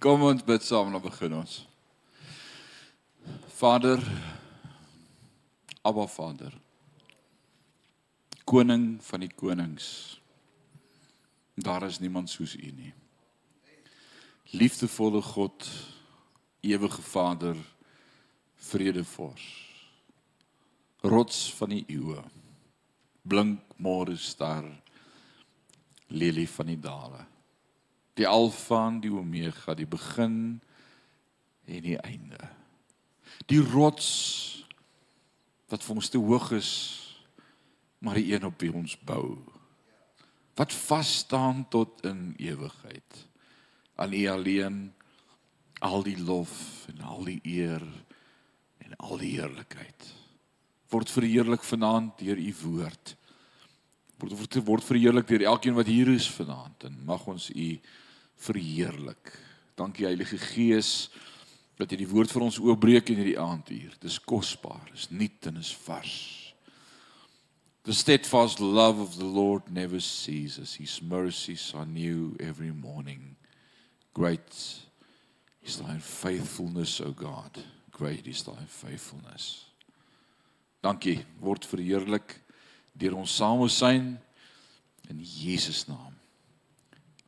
Kom ons bid saam en begin ons. Vader, Abba Vader. Koning van die konings. Daar is niemand soos U nie. Liefdevolle God, ewige Vader, vredevors. Rots van die eeue. Blink môre ster. Lelie van die dale die alfa en die omega, die begin en die einde. Die rots wat vir ons te hoog is, maar die een op wie ons bou. Wat vas staan tot in ewigheid. Aan U alleen al die lof en al die eer en al die heerlikheid word verheerlik vanaand deur U woord. Word word verheerlik deur elkeen wat hier is vanaand en mag ons U verheerlik. Dankie Heilige Gees dat jy die woord vir ons oopbreek in hierdie aand hier. Dis kosbaar, is nuut en is vars. The steadfast love of the Lord never ceases. His mercies are new every morning. Great is thy faithfulness, O God. Great is thy faithfulness. Dankie, word verheerlik deur ons samesyn in Jesus naam.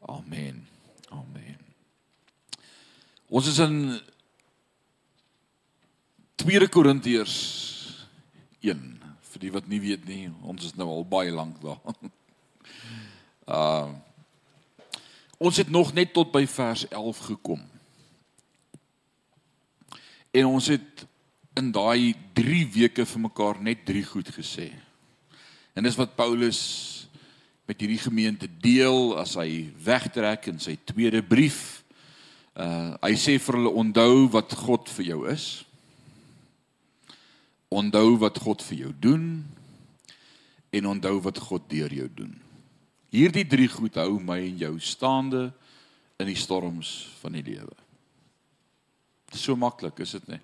Amen. Amen. Ons is in 2 Korintiërs 1 vir die wat nie weet nie, ons is nou al baie lank daar. Uh ons het nog net tot by vers 11 gekom. En ons het in daai 3 weke vir mekaar net 3 goed gesê. En dis wat Paulus met hierdie gemeente deel as hy wegtrek in sy tweede brief. Uh hy sê vir hulle onthou wat God vir jou is. Onthou wat God vir jou doen en onthou wat God deur jou doen. Hierdie drie goed hou my en jou staande in die storms van die lewe. So maklik is dit nie.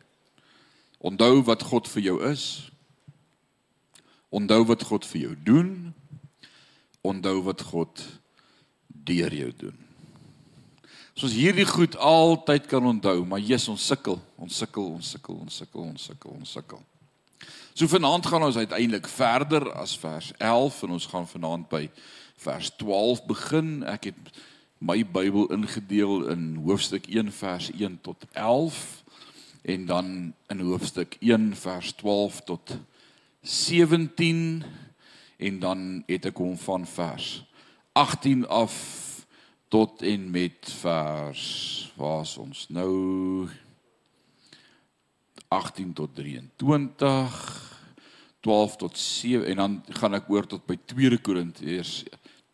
Onthou wat God vir jou is. Onthou wat God vir jou doen onthou wat God deur jou doen. As ons hierdie goed altyd kan onthou, maar Jesus ons sukkel, ons sukkel, ons sukkel, ons sukkel, ons sukkel, ons sukkel. So vanaand gaan ons uiteindelik verder as vers 11 en ons gaan vanaand by vers 12 begin. Ek het my Bybel ingedeel in hoofstuk 1 vers 1 tot 11 en dan in hoofstuk 1 vers 12 tot 17 en dan het ek hom van vers 18 af tot en met vers waar's ons nou 18 tot 23 12 tot 7 en dan gaan ek oor tot by 2 Korintiërs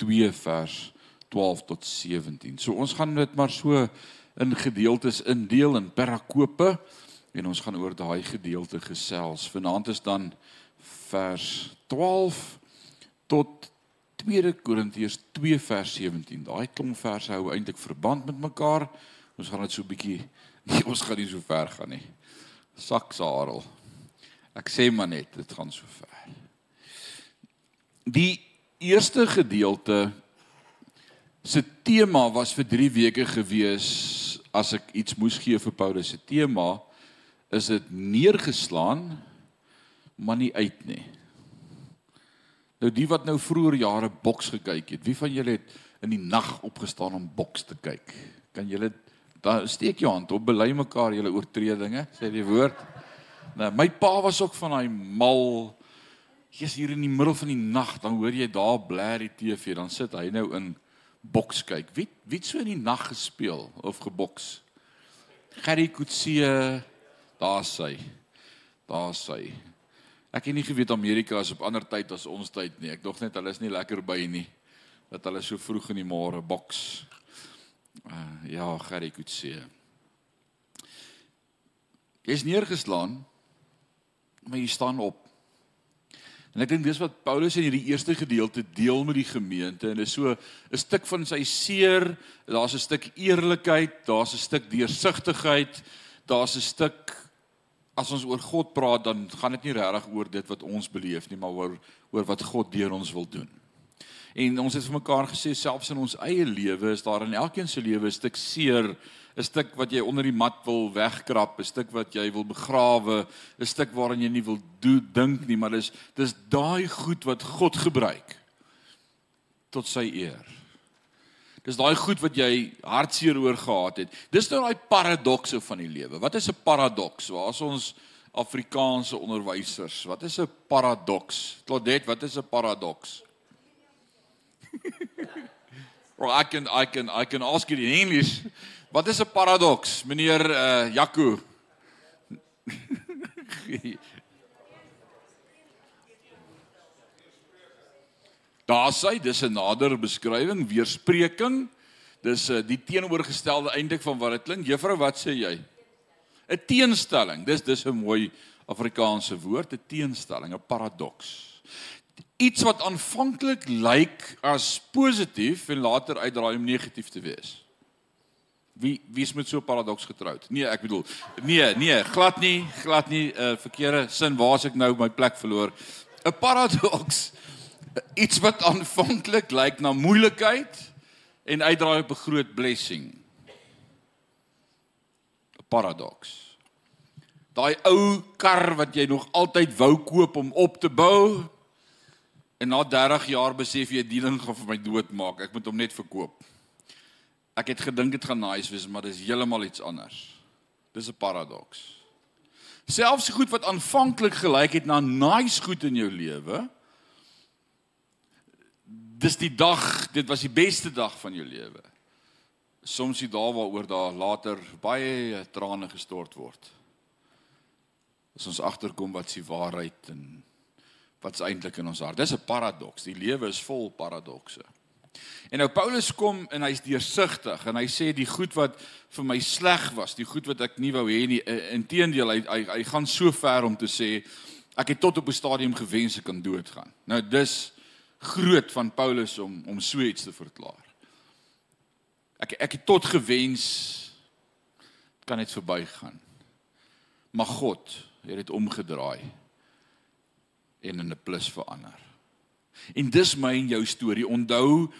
2 vers 12 tot 17. So ons gaan dit maar so in gedeeltes indeel in perakope en ons gaan oor daai gedeelte gesels. Vanaand is dan vers 12 tot 2 Korintiërs 2 vers 17. Daai klomp verse hou eintlik verband met mekaar. Ons gaan dit so 'n bietjie nee, ons gaan nie so ver gaan nie. Saksarel. Ek sê maar net, dit gaan so ver. Die eerste gedeelte se tema was vir 3 weke gewees as ek iets moes gee vir Paulus se tema is dit neergeslaan maar nie uit nie. Nou die wat nou vroeër jare boks gekyk het, wie van julle het in die nag opgestaan om boks te kyk? Kan julle dan steek jou hand op, bely mekaar julle oortredinge, sê die woord. Nou my pa was ook van daai mal Jy's hier in die middel van die nag, dan hoor jy daar blaar die TV, dan sit hy nou in boks kyk. Wie wie het so in die nag gespeel of geboks? Gary Kutsie, daar's hy. Daar's hy. Ek het nie geweet Amerika is op ander tyd as ons tyd nie. Ek dog net hulle is nie lekker by nie dat hulle so vroeg in die môre boks. Uh, ja, Gerry kon sê. Jy's neergeslaan, maar jy staan op. En ek dink dis wat Paulus in hierdie eerste gedeelte deel met die gemeente en dis so 'n stuk van sy seer, daar's 'n stuk eerlikheid, daar's 'n stuk deursigtigheid, daar's 'n stuk as ons oor God praat dan gaan dit nie regtig oor dit wat ons beleef nie, maar oor oor wat God deur ons wil doen. En ons het vir mekaar gesê selfs in ons eie lewe is daar in elkeen se lewe 'n stuk seer 'n stuk wat jy onder die mat wil wegkrap, 'n stuk wat jy wil begrawe, 'n stuk waaraan jy nie wil do, dink nie, maar dis dis daai goed wat God gebruik tot sy eer. Dis daai goed wat jy hartseer oor gehad het. Dis nou daai paradokse van die lewe. Wat is 'n paradoks? Waar's ons Afrikaanse onderwysers? Wat is 'n paradoks? Claudette, wat is 'n paradoks? well, I can I can I can ask you in English. Wat is 'n paradoks, meneer uh Jaco? Daar sê dis 'n nader beskrywing, weerspreking. Dis uh, die teenoorgestelde eintlik van wat dit klink. Juffrou, wat sê jy? 'n Teenstelling. Dis dis 'n mooi Afrikaanse woord, 'n teenstelling, 'n paradoks. Iets wat aanvanklik lyk as positief en later uitdraai om negatief te wees. Wie wie is met so 'n paradoks getroud? Nee, ek bedoel, nee, nee, glad nie, glad nie 'n uh, eh, verkeerde sin waar's ek nou my plek verloor. 'n Paradoks. Iets wat aanvanklik lyk na moeilikheid en uitdraai op 'n groot blessing. 'n Paradoks. Daai ou kar wat jy nog altyd wou koop om op te bou en na 30 jaar besef jy die ding gaan vir my doodmaak. Ek moet hom net verkoop. Ek het gedink dit gaan nice wees, maar dis heeltemal iets anders. Dis 'n paradoks. Selfs goed wat aanvanklik gelyk het na nice goed in jou lewe, dis die dag, dit was die beste dag van jou lewe. Soms die dae waaroor daar later baie trane gestort word. As ons agterkom wat se waarheid en wat's eintlik in ons hart. Dis 'n paradoks. Die lewe is vol paradokse. En nou Paulus kom en hy's deursigtig en hy sê die goed wat vir my sleg was, die goed wat ek nie wou hê nie, eh, inteendeel hy, hy hy gaan so ver om te sê ek het tot op 'n stadium gewens ek kan doodgaan. Nou dis groot van Paulus om om so iets te verklaar. Ek ek het tot gewens kan net verbygaan. Maar God het dit omgedraai en in 'n plus verander. En dis my en jou storie. Onthou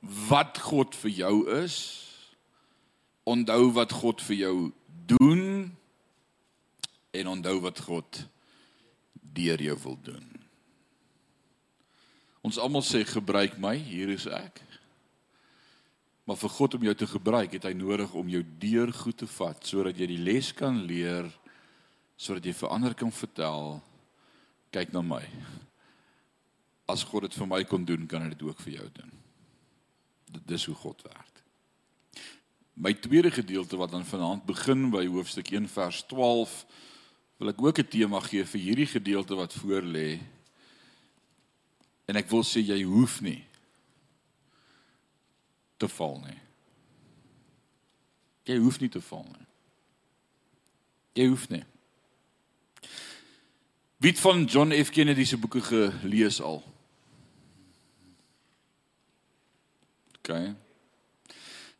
wat God vir jou is. Onthou wat God vir jou doen en onthou wat God deur jou wil doen. Ons almal sê gebruik my, hier is ek. Maar vir God om jou te gebruik, het hy nodig om jou deur goed te vat sodat jy die les kan leer, sodat jy vir ander kan vertel kyk na my as God dit vir my kon doen, kan hy dit ook vir jou doen. Dit is hoe God werk. My tweede gedeelte wat dan vanaand begin by hoofstuk 1 vers 12 wil ek ook 'n tema gee vir hierdie gedeelte wat voor lê. En ek wil sê jy hoef nie te val nie. Jy hoef nie te val nie. Jy hoef nie. Wie het van John F Kennedy se boeke gelees al? Okay.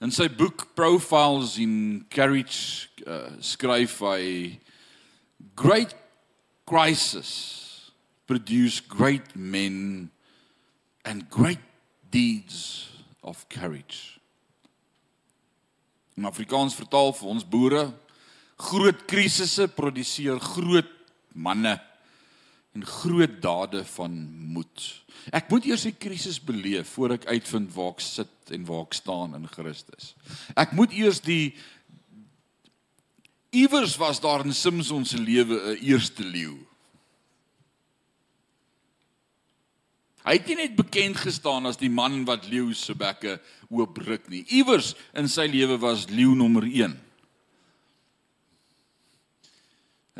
In sy boek Profiles in Courage uh, skryf hy great crisis produce great men and great deeds of courage. In Afrikaans vertaal vir ons boere groot krisisse produseer groot manne en groot dade van moed. Ek moet eers die krisis beleef voor ek uitvind waar ek sit en waar ek staan in Christus. Ek moet eers die iewers was daar in Simson se lewe 'n eerste leeu. Hy het nie net bekend gestaan as die man wat leeu se bekke oopbreek nie. Iewers in sy lewe was leeu nommer 1.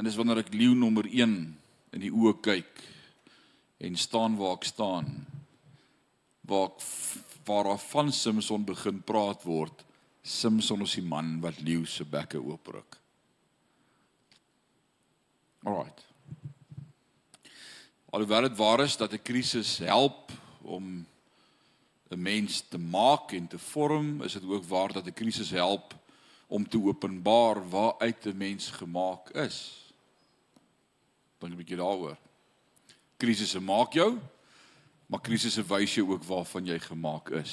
En dis wanneer ek leeu nommer 1 in die oë kyk en staan waar ek staan waar ek, waar af van Samson begin praat word Samson is die man wat leeu se bekke oopruk Alright Alhoewel dit waar is dat 'n krisis help om 'n mens te maak en te vorm, is dit ook waar dat 'n krisis help om te openbaar waaruit 'n mens gemaak is. Dink 'n bietjie daaroor. Krisisse maak jou Maar krisisse wys jou ook waarvan jy gemaak is.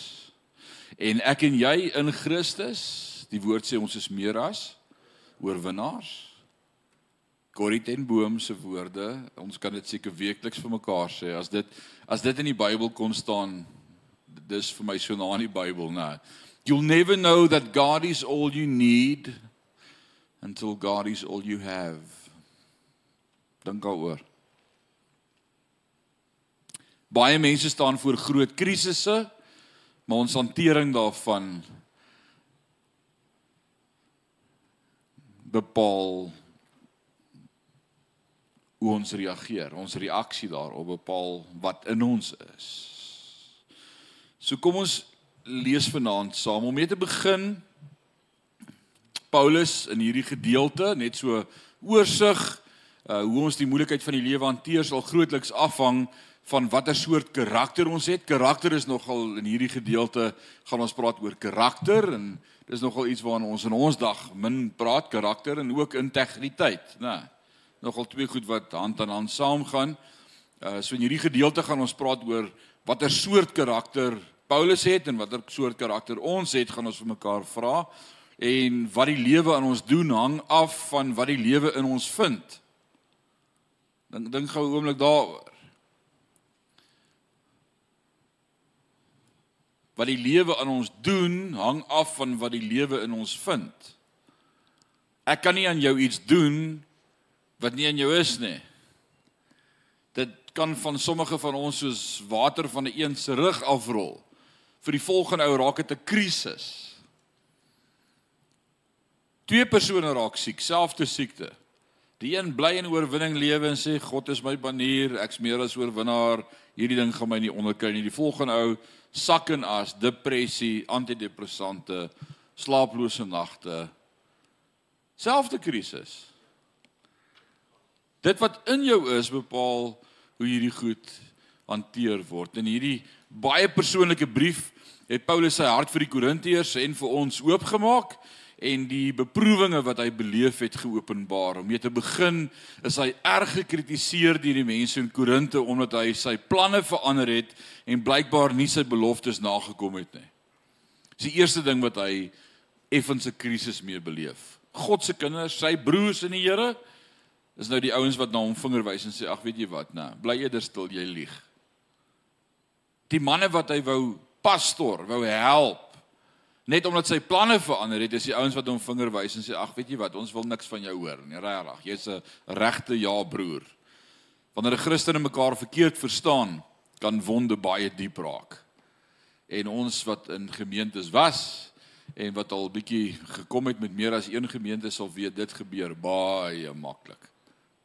En ek en jy in Christus, die woord sê ons is meer as oorwinnaars. Corrie ten Boom se woorde, ons kan dit seker weekliks vir mekaar sê. As dit as dit in die Bybel kon staan, dis vir my so na in die Bybel, né? You'll never know that God is all you need until God is all you have. Dink daaroor. Baie mense staan voor groot krisisse, maar ons hantering daarvan bepaal hoe ons reageer. Ons reaksie daarop bepaal wat in ons is. So kom ons lees vanaand saam om mee te begin Paulus in hierdie gedeelte net so oorsig uh, hoe ons die moeilikheid van die lewe hanteer sal grootliks afhang van watter soort karakter ons het. Karakter is nogal in hierdie gedeelte gaan ons praat oor karakter en dis nogal iets waarna ons in ons dag min praat karakter en ook integriteit, né? Nogal twee goed wat hand aan hand saamgaan. Uh so in hierdie gedeelte gaan ons praat oor watter soort karakter Paulus het en watter soort karakter ons het, gaan ons vir mekaar vra. En wat die lewe aan ons doen hang af van wat die lewe in ons vind. Dink dink gou 'n oomblik daaroor. Wat die lewe aan ons doen hang af van wat die lewe in ons vind. Ek kan nie aan jou iets doen wat nie in jou is nie. Dit kan van sommige van ons soos water van 'n een se rug afrol. Vir die volgende ou raak dit 'n krisis. Twee persone raak siek, selfde siekte. Die een bly in oorwinning lewe en sê God is my banier, ek's meer as oorwinnaar. Hierdie ding gaan my nie onderkry nie. Die volgende ou sak in as depressie, antidepressante, slaaplose nagte. Selfde krisis. Dit wat in jou is bepaal hoe hierdie goed hanteer word. In hierdie baie persoonlike brief het Paulus sy hart vir die Korintiërs en vir ons oopgemaak en die beproewinge wat hy beleef het geopenbaar. Om mee te begin is hy erg gekritiseer deur die mense in Korinte omdat hy sy planne verander het en blykbaar nie sy beloftes nagekom het nie. Dis die eerste ding wat hy effens 'n krisis mee beleef. God se kinders, sy broers in die Here, is nou die ouens wat na hom vinger wys en sê ag weet jy wat nou bly eerder stil jy lieg. Die manne wat hy wou pastor wou help net omdat sy planne verander het is die ouens wat hom vinger wys en sê ag weet jy wat ons wil niks van jou hoor nie regtig. Jy's 'n regte ja broer. Wanneer 'n Christene mekaar verkeerd verstaan kan wonde baie diep raak. En ons wat in gemeentes was en wat al bietjie gekom het met meer as een gemeente sal weet dit gebeur baie maklik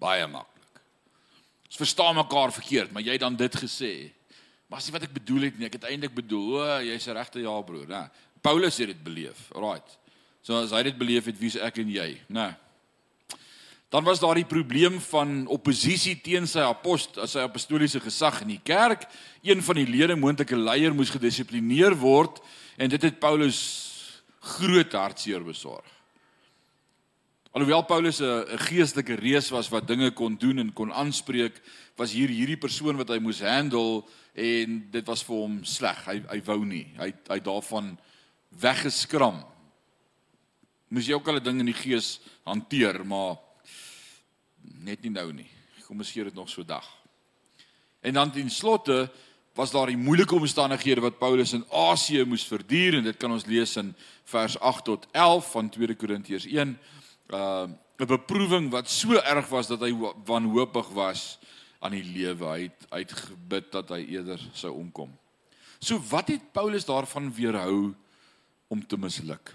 baie maklik. Ons verstaan mekaar verkeerd, maar jy dan dit gesê. Maar as jy wat ek bedoel het nie, ek het eintlik bedoel, jy's regte ja broer, né? Paulus het dit beleef. Alraight. So as hy dit beleef het, wie's ek en jy, né? Dan was daar die probleem van oppositie teen sy apost, sy apostoliese gesag in die kerk. Een van die lede, moontlike leier, moes gedissiplineer word en dit het Paulus groot hartseer besorg. Alhoewel Paulus 'n geestelike reus was wat dinge kon doen en kon aanspreek, was hier hierdie persoon wat hy moes handle en dit was vir hom sleg. Hy hy wou nie. Hy hy daarvan weggeskram. Moes jy ook al 'n ding in die gees hanteer, maar net nie nou nie. Kom ons gee dit nog so dag. En dan ten slotte was daar die moeilike omstandighede wat Paulus in Asië moes verduur en dit kan ons lees in vers 8 tot 11 van 2 Korintiërs 1 uh 'n beproewing wat so erg was dat hy wanhoopig was aan die lewe. Hy het uitgebid dat hy eerder sou omkom. So wat het Paulus daarvan weerhou om te misluk?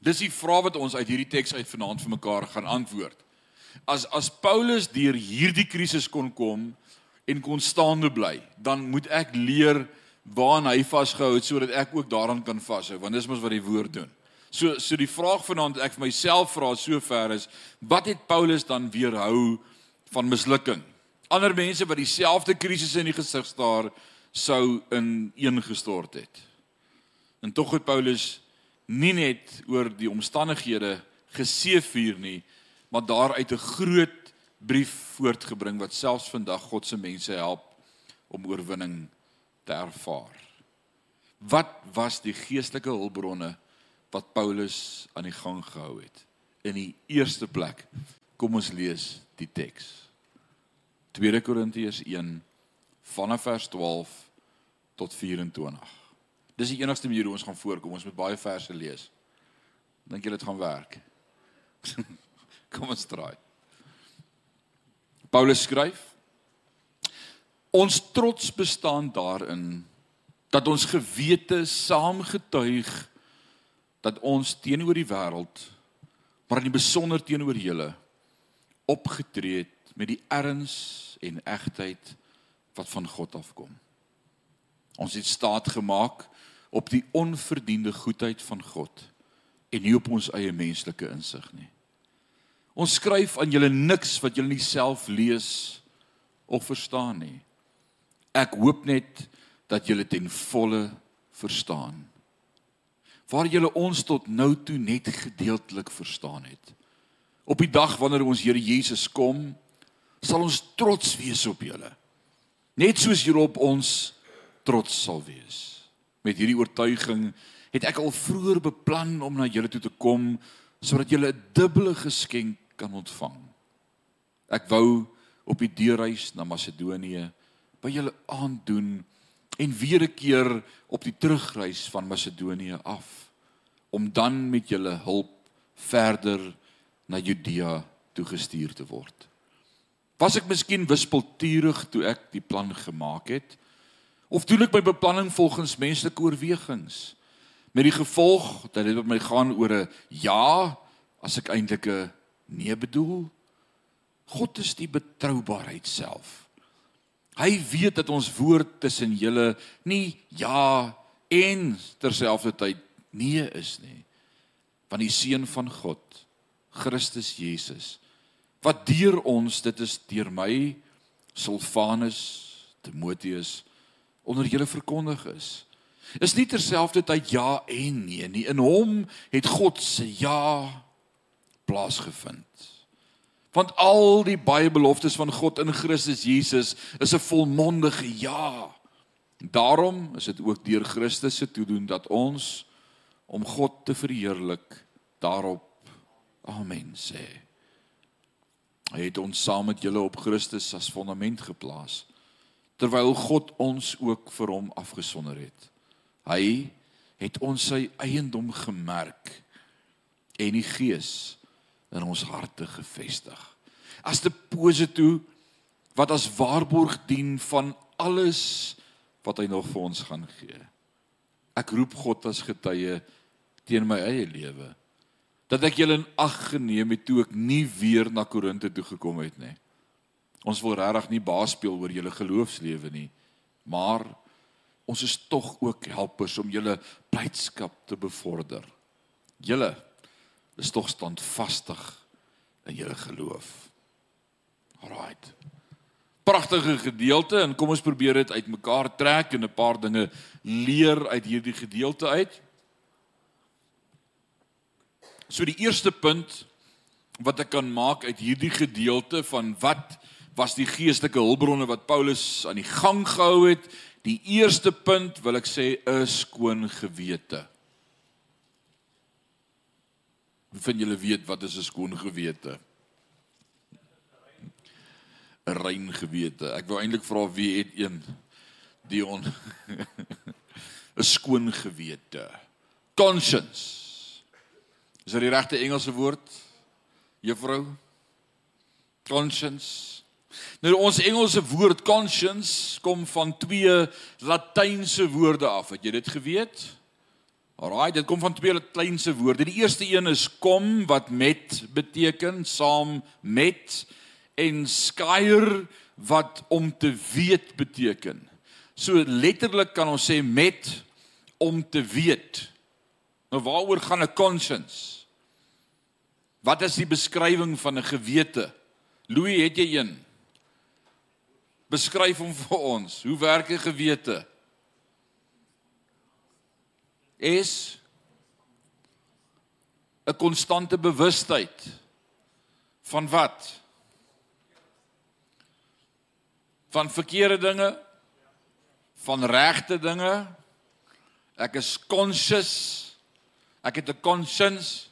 Dis die vraag wat ons uit hierdie teks uit vanaand vir mekaar gaan antwoord. As as Paulus deur hierdie krisis kon kom en kon staande bly, dan moet ek leer waaraan hy vasgehou het sodat ek ook daaraan kan vashou, want dis mos wat die woord doen. So so die vraag vanaand ek vir myself vra sover is wat het Paulus dan weerhou van mislukking? Ander mense wat dieselfde krisisse in die gesig staar sou in een gestort het. En tog het Paulus nie net oor die omstandighede geseëvier nie, maar daaruit 'n groot brief voortgebring wat selfs vandag God se mense help om oorwinning te ervaar. Wat was die geestelike hulpbronne wat Paulus aan die gang gehou het? In die eerste plek, kom ons lees die teks. 2 Korintiërs 1 vanaf vers 12 tot 24. Dis die enigste manier hoe ons gaan voorkom. Ons moet baie verse lees. Dink jy dit gaan werk? kom ons draai. Paulus skryf: Ons trots bestaan daarin dat ons gewete saamgetuig dat ons teenoor die wêreld maar in besonder teenoor julle opgetree het met die erns en egtheid wat van God afkom. Ons het staat gemaak op die onverdiende goedheid van God en nie op ons eie menslike insig nie. Ons skryf aan julle niks wat julle nie self lees of verstaan nie. Ek hoop net dat julle ten volle verstaan. Waar julle ons tot nou toe net gedeeltelik verstaan het. Op die dag wanneer ons Here Jesus kom, sal ons trots wees op julle. Net soos julle op ons trots sal wees. Met hierdie oortuiging het ek al vroeër beplan om na julle toe te kom sodat julle 'n dubbele geskenk kan ontvang. Ek wou op die deurreis na Macedonië by julle aandoen en weer 'n keer op die terugreis van Macedonië af om dan met julle hulp verder na Judea toegestuur te word. Was ek miskien wispelturig toe ek die plan gemaak het of doen ek my beplanning volgens menslike oorwegings met die gevolg dat dit met my gaan oor 'n ja as ek eintlik 'n nee bedoel? God is die betroubaarheid self. Hy weet dat ons woord tussen julle nie ja en terselfdertyd nee is nie. Want die seun van God, Christus Jesus, wat deur ons, dit is deur my Silvanus, Timoteus onder julle verkondig is. Is nie terselfdertyd ja en nee nie. In hom het God se ja plaasgevind. Want al die baie beloftes van God in Christus Jesus is 'n volmondige ja. Daarom is dit ook deur Christus se toedoen dat ons om God te verheerlik daarop amen sê. Hy het ons saam met julle op Christus as fondament geplaas terwyl God ons ook vir hom afgesonder het. Hy het ons sy eiendom gemerk en die gees in ons harte gevestig. As deposito wat as waarborg dien van alles wat hy nog vir ons gaan gee. Ek roep God as getuie teen my eie lewe dat ek julle in ag geneem het toe ek nie weer na Korinte toe gekom het nie. Ons wil regtig nie baas speel oor julle geloofslewe nie, maar ons is tog ook helpers om julle blydskap te bevorder. Julle is tog standvastig in julle geloof. Alraight. Pragtige gedeelte en kom ons probeer dit uitmekaar trek en 'n paar dinge leer uit hierdie gedeelte uit. So die eerste punt wat ek kan maak uit hierdie gedeelte van wat was die geestelike hulpbronne wat Paulus aan die gang gehou het? Die eerste punt wil ek sê is skoon gewete. Vind julle weet wat is 'n skoon gewete? 'n Rein gewete. Ek wou eintlik vra wie het een Dion 'n skoon gewete. Conscience. Is dit die regte Engelse woord? Juffrou? Conscience. Nou ons Engelse woord conscience kom van twee latynse woorde af. Het jy dit geweet? Alraai, dit kom van twee kleinse woorde. Die eerste een is kom wat met beteken, saam met en skyer wat om te weet beteken. So letterlik kan ons sê met om te weet. Nou waaroor gaan 'n conscience? Wat is die beskrywing van 'n gewete? Louis, het jy een? Beskryf hom vir ons. Hoe werk 'n gewete? Is 'n konstante bewustheid van wat? Van verkeerde dinge van regte dinge. Ek is conscious. Ek het 'n conscience.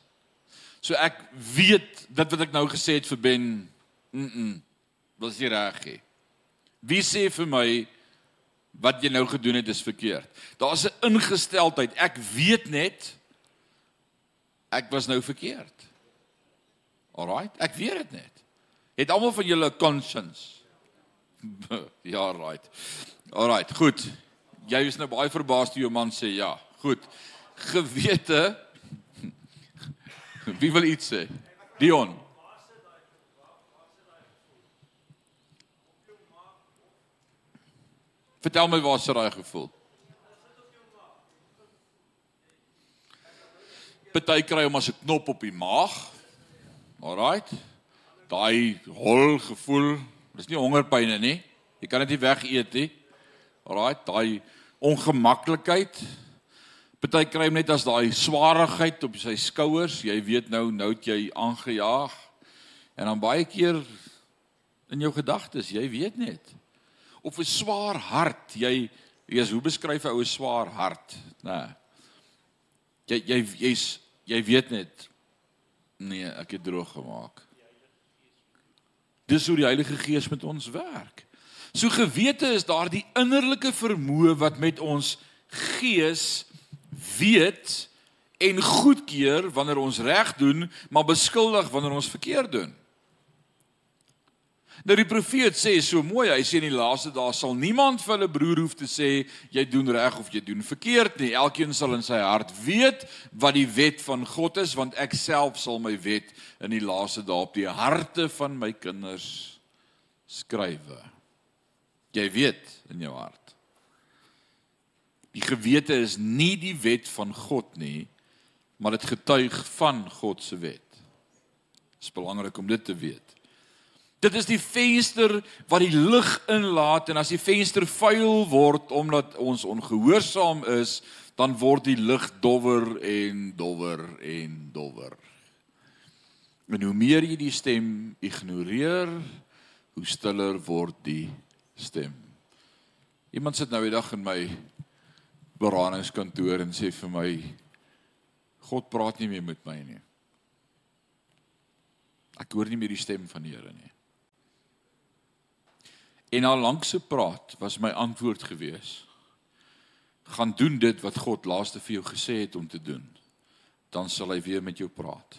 So ek weet dit wat ek nou gesê het vir Ben. Mm. -mm was nie reg nie. Wie sê vir my wat jy nou gedoen het is verkeerd? Daar's 'n ingesteldheid. Ek weet net ek was nou verkeerd. Alraight, ek weet dit net. Het almal van julle conscience? ja, right. Alraight, goed. Jy is nou baie verbaas toe jou man sê ja. Goed. Gewete. Wie wil iets sê? Dion. Vertel my waar sit daai gevoel? Party kry hom as 'n knop op die maag. Alraight. Daai hol gevoel, dis nie hongerpyne nie. Jy kan dit nie wegeet nie. Alraight, daai ongemaklikheid. Party kry hom net as daai swaarigheid op sy skouers. Jy weet nou nou het jy aangejaag. En dan baie keer in jou gedagtes, jy weet net of 'n swaar hart. Jy jy's hoe beskryf 'n ou swaar hart, nê? Nee. Jy jy jy's jy weet net nee, ek het droog gemaak. Dis hoe die Heilige Gees met ons werk. So gewete is daardie innerlike vermoë wat met ons gees weet en goedkeur wanneer ons reg doen, maar beskuldig wanneer ons verkeerd doen. Nou die profeet sê so mooi, hy sê in die laaste dae sal niemand vir hulle broer hoef te sê jy doen reg of jy doen verkeerd nie. Elkeen sal in sy hart weet wat die wet van God is, want ek self sal my wet in die laaste dae op die harte van my kinders skrywe. Jy weet in jou hart. Die gewete is nie die wet van God nie, maar dit getuig van God se wet. Dit is belangrik om dit te weet. Dit is die venster wat die lig inlaat en as die venster vuil word omdat ons ongehoorsaam is, dan word die lig dowwer en dowwer en dowwer. En hoe meer jy die stem ignoreer, hoe stiller word die stem. Iemand sit nou die dag in my beraadingskantoor en sê vir my God praat nie meer met my nie. Ek hoor nie meer die stem van die Here nie. En na lankse praat was my antwoord gewees: gaan doen dit wat God laaste vir jou gesê het om te doen. Dan sal hy weer met jou praat.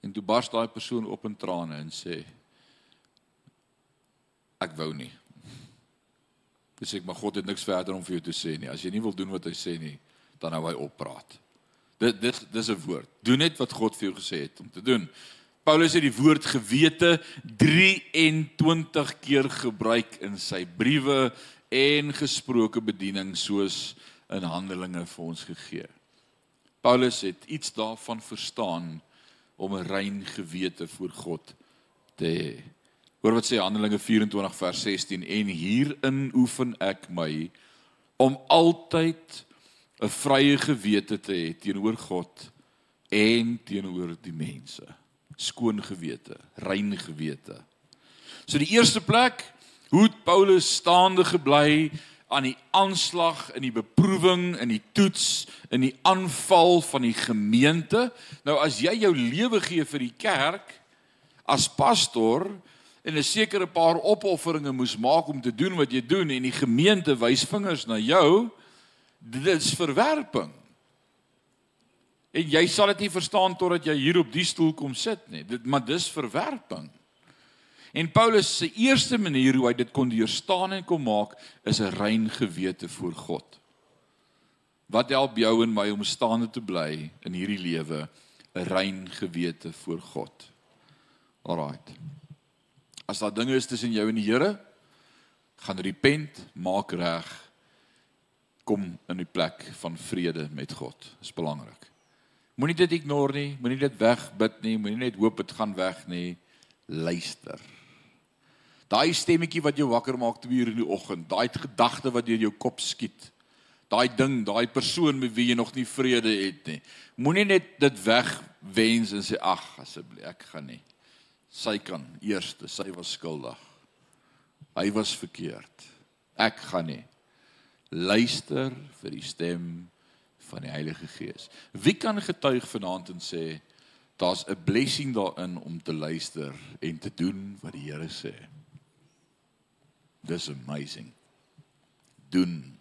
En toe bars daai persoon op in trane en sê: Ek wou nie. Dis ek maar God het niks verder om vir jou te sê nie. As jy nie wil doen wat hy sê nie, dan hou hy op praat. Dit dit dis 'n woord. Doen net wat God vir jou gesê het om te doen. Paulus het die woord gewete 23 keer gebruik in sy briewe en gesproke bediening soos in Handelinge vir ons gegee. Paulus het iets daarvan verstaan om 'n rein gewete voor God te hê. Hoor wat sê Handelinge 24 vers 16 en hierin oefen ek my om altyd 'n vrye gewete te hê teenoor God en teenoor die mense skoon gewete, rein gewete. So die eerste plek, hoe het Paulus staande gebly aan die aanslag in die beproewing in die toets in die aanval van die gemeente. Nou as jy jou lewe gee vir die kerk as pastor en 'n sekere paar opofferinge moes maak om te doen wat jy doen en die gemeente wys vingers na jou, dit is verwerping. En jy sal dit nie verstaan totdat jy hier op die stoel kom sit nie. Dit maar dis verwerping. En Paulus se eerste manier hoe hy dit kon deurstaan en kom maak is 'n rein gewete voor God. Wat help jou en my om staande te bly in hierdie lewe? 'n Rein gewete voor God. Alraight. As daar dinge is tussen jou en die Here, gaan repent, maak reg, kom in die plek van vrede met God. Dit is belangrik. Moenie dit ignore nie, moenie dit wegbid nie, moenie net hoop dit gaan weg nie. Luister. Daai stemmetjie wat jou wakker maak 2 uur in die oggend, daai gedagte wat deur jou kop skiet. Daai ding, daai persoon met wie jy nog nie vrede het nie. Moenie net dit wegwens en sê ag asseblief, ek gaan nie. Sy kan eerste, sy was skuldig. Hy was verkeerd. Ek gaan nie. Luister vir die stem van die Heilige Gees. Wie kan getuig vanaand en sê daar's 'n blessing daarin om te luister en te doen wat die Here sê? Dis amazing. Doen.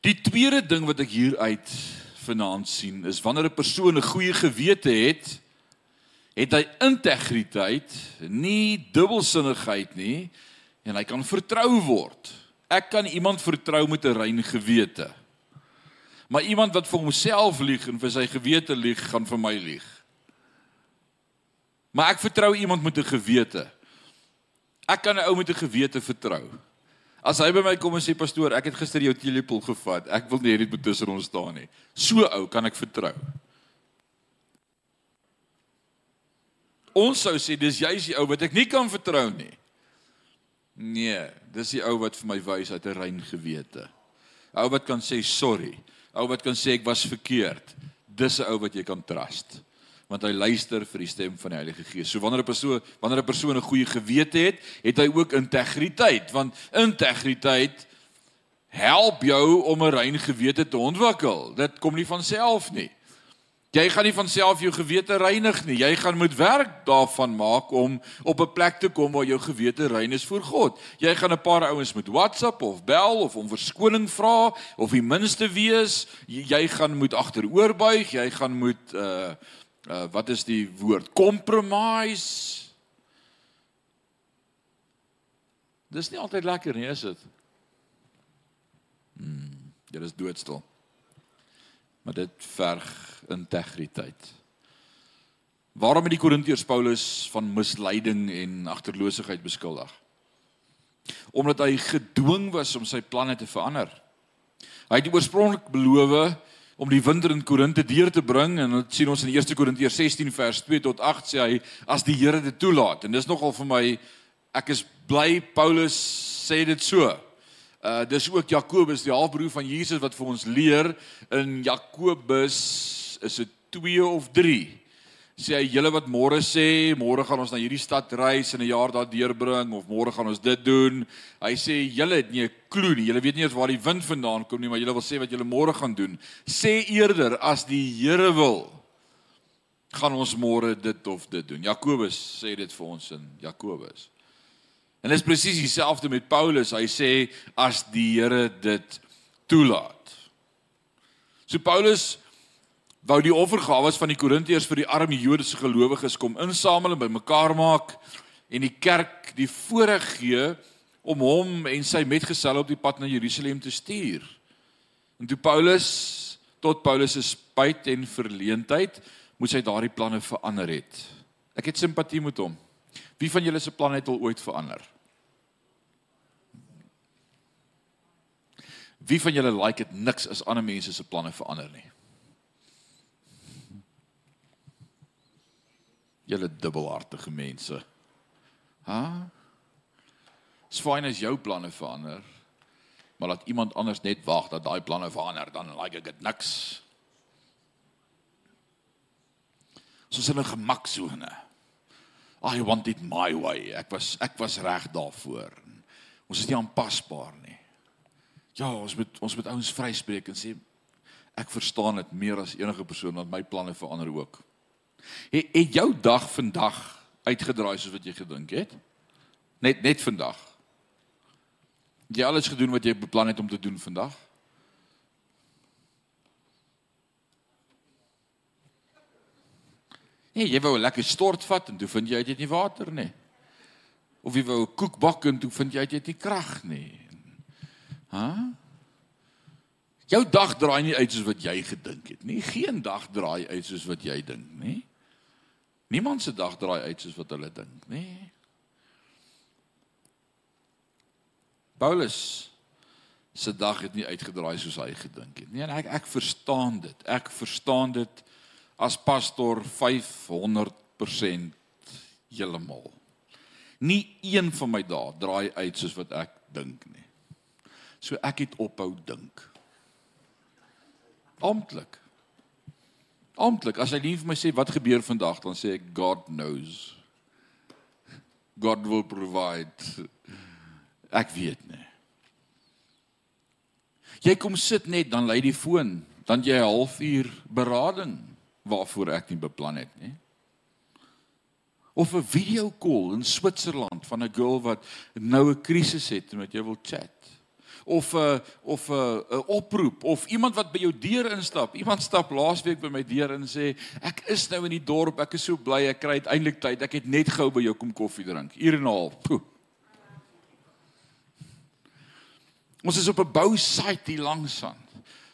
Die tweede ding wat ek hier uit vanaand sien is wanneer 'n persoon 'n goeie gewete het, het hy integriteit, nie dubbelsinnigheid nie en hy kan vertrou word. Ek kan iemand vertrou met 'n rein gewete. Maar iemand wat vir homself lieg en vir sy gewete lieg, gaan vir my lieg. Maar ek vertrou iemand met 'n gewete. Ek kan 'n ou met 'n gewete vertrou. As hy by my kom en sê pastoor, ek het gister jou teelepel gevat. Ek wil nie hê dit moet tussen ons staan nie. So ou kan ek vertrou. Ons sou sê dis juist die ou wat ek nie kan vertrou nie. Nee, dis die ou wat vir my wys uit 'n rein gewete. Ou wat kan sê sorry. Ou wat kan sê ek was verkeerd. Dis 'n ou wat jy kan trust. Want hy luister vir die stem van die Heilige Gees. So wanneer 'n persoon wanneer 'n persoon 'n goeie gewete het, het hy ook integriteit, want integriteit help jou om 'n rein gewete te ontwikkel. Dit kom nie van self nie. Jy gaan nie van self jou gewete reinig nie. Jy gaan moet werk daarvan maak om op 'n plek te kom waar jou gewete rein is voor God. Jy gaan 'n paar ouens met WhatsApp of bel of om verskoning vra of die minste wees. Jy, gaan moet agteroorbuig. Jy gaan moet uh uh wat is die woord? Compromise. Dis nie altyd lekker nie, is dit? Hmm, dit is doodstil. Maar dit verg integriteit. Waarom het die Korintiërs Paulus van misleiding en agterloosigheid beskuldig? Omdat hy gedwing was om sy planne te verander. Hy het oorspronklik beloof om die winter in Korinte deur te bring en dit sien ons in 1 Korintiërs 16 vers 2 tot 8 sê hy as die Here dit toelaat en dis nogal vir my ek is bly Paulus sê dit so. Uh dis ook Jakobus die halfbroer van Jesus wat vir ons leer in Jakobus is dit 2 of 3. Sê hy julle wat môre sê, môre gaan ons na hierdie stad reis en 'n jaar daar deurbring of môre gaan ons dit doen. Hy sê julle het nie 'n klou nie. Julle weet nie eens waar die wind vandaan kom nie, maar julle wil sê wat julle môre gaan doen. Sê eerder as die Here wil gaan ons môre dit of dit doen. Jakobus sê dit vir ons in Jakobus. En dit is presies dieselfde met Paulus. Hy sê as die Here dit toelaat. So Paulus wou die offergawe van die Korintiërs vir die arme Joodse gelowiges kom insamel en bymekaar maak en die kerk die voorreg gee om hom en sy metgeselle op die pad na Jerusalem te stuur. En toe Paulus tot Paulus se spyt en verleentheid moes hy daardie planne verander het. Ek het simpatie met hom. Wie van julle se planne het al ooit verander? Wie van julle like dit niks as ander mense se planne verander nie? Julle dubbelhartige mense. Ha? Dis fyn as jou planne verander, maar laat iemand anders net wag dat daai planne verander, dan like ek dit niks. Soos 'n gemaksone. I want it my way. Ek was ek was reg daarvoor. Ons is nie aanpasbaar nie. Ja, ons moet ons moet ouens vryspreek en sê ek verstaan dit meer as enige persoon dat my planne verander ook. Het, het jou dag vandag uitgedraai soos wat jy gedink het? Net net vandag. Het jy alles gedoen wat jy beplan het om te doen vandag? Nee, jy wou 'n lekker stort vat en toe vind jy uit jy het nie water nie. Of jy wou 'n koek bak en toe vind jy uit jy het nie krag nie. Hæ? Jou dag draai nie uit soos wat jy gedink het nie. Geen dag draai uit soos wat jy dink nie. Niemand se dag draai uit soos wat hulle dink, nê? Nee. Paulus se dag het nie uitgedraai soos hy gedink het nie. En ek ek verstaan dit. Ek verstaan dit as pastor 500% heeltemal. Nie een van my dae draai uit soos wat ek dink nie. So ek het ophou dink. Amptelik amptelik as hy nie vir my sê wat gebeur vandag dan sê ek God knows. God will provide. Ek weet nie. Jy kom sit net dan lei die foon, dan jy 'n halfuur berading waarvoor ek nie beplan het nie. Of 'n video call in Switserland van 'n girl wat nou 'n krisis het en wat jy wil chat of 'n uh, of 'n uh, 'n oproep of iemand wat by jou deur instap. Iemand stap laasweek by my deur en sê ek is nou in die dorp, ek is so bly ek kry uiteindelik tyd. Ek het net gou by jou kom koffie drink. Uur en 'n half. Poeh. Ons is op 'n bousite hier langs aan.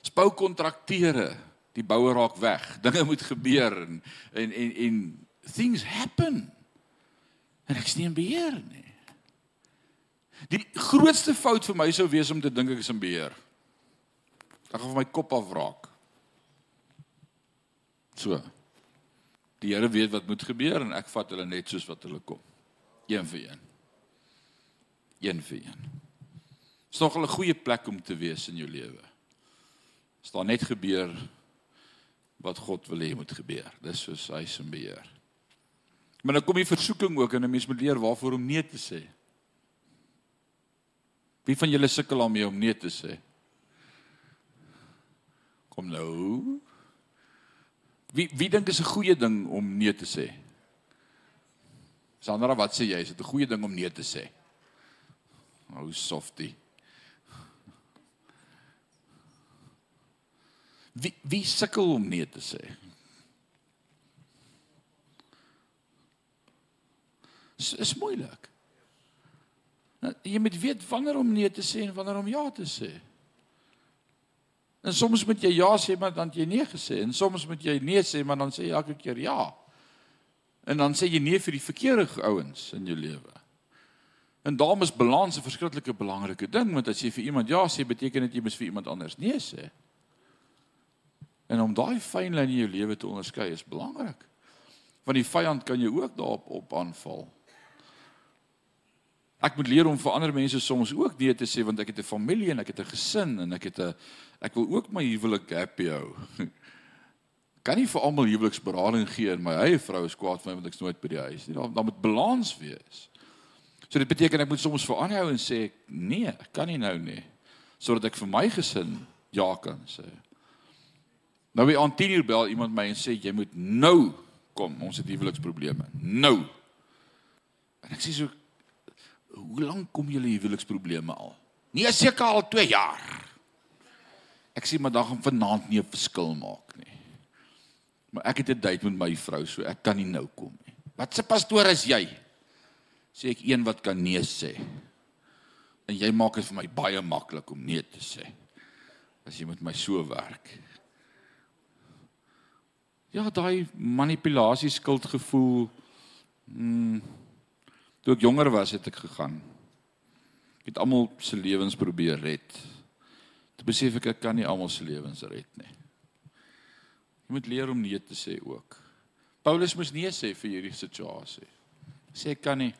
Ons bou kontrakteure. Die boue raak weg. Dinge moet gebeur en en en, en things happen. En ek sien beheer nie. Die grootste fout vir my sou wees om te dink ek is in beheer. Ek gaan van my kop af raak. So. Die Here weet wat moet gebeur en ek vat hulle net soos wat hulle kom. Een vir een. Een vir een. Dis nog 'n goeie plek om te wees in jou lewe. As daar net gebeur wat God wil hê moet gebeur. Dis soos hy se beheer. Maar dan kom die versoeking ook en 'n mens moet leer waarvoor om nee te sê. Wie van julle sukkel daarmee om nee te sê? Kom nou. Wie wie dink is 'n goeie ding om nee te sê? Sandra, wat sê jy? Is dit 'n goeie ding om nee te sê? Ou softie. Wie wie sukkel om nee te sê? Dit is moeilik. Nou, jy moet weet wanneer om nee te sê en wanneer om ja te sê. En soms moet jy ja sê maar dan jy nee gesê en soms moet jy nee sê maar dan sê jy elke keer ja. En dan sê jy nee vir die verkeerde ouens in jou lewe. En daarom is balans 'n verskriklike belangrike ding want as jy vir iemand ja sê beteken dit jy moet vir iemand anders nee sê. En om daai fynlyn in jou lewe te onderskei is belangrik. Want die vyand kan jou ook daarop op aanval. Ek moet leer om vir ander mense soms ook nee te sê want ek het 'n familie en ek het 'n gesin en ek het 'n ek wil ook my huwelik happy hou. Kan nie vir almal huweliksberading gee en my eie vrou is kwaad vir my want ek's nooit by die huis nie. Daar daar moet balans wees. So dit beteken ek moet soms vir aanhou en sê nee, ek kan nie nou nie sodat ek vir my gesin ja kan sê. Nou wie aan 10 uur bel iemand my en sê jy moet nou kom, ons het huweliksprobleme. Nou. En ek sê so hoe lank kom julle huweliksprobleme al? Nee, seker al 2 jaar. Ek sê maar dan gaan vanaand nie 'n verskil maak nie. Maar ek het 'n date met my vrou, so ek kan nie nou kom nie. Wat se pastoor is jy? Sê ek een wat kan nee sê. En jy maak dit vir my baie maklik om nee te sê. As jy met my so werk. Ja, daai manipulasie skuldgevoel. Mm Toe ek jonger was, het ek gegaan. Ek het almal se lewens probeer red. Toe besef ek ek kan nie almal se lewens red nie. Jy moet leer om nee te sê ook. Paulus moes nee sê vir hierdie situasie. Sê ek kan nie.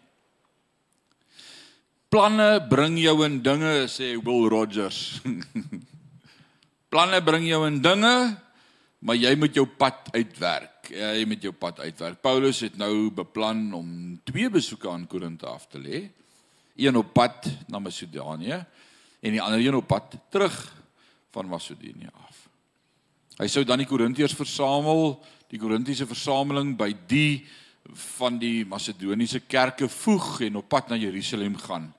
Planne bring jou in dinge, sê Will Rogers. Planne bring jou in dinge, maar jy moet jou pad uitwerk jy met jou pad uitwerk. Paulus het nou beplan om twee besoeke aan Korinthe af te lê. Een op pad na Macedonië en die ander een op pad terug van Macedonië af. Hy sou dan die Korintiërs versamel, die Korintiese versameling by die van die Macedoniese kerke voeg en op pad na Jerusalem gaan.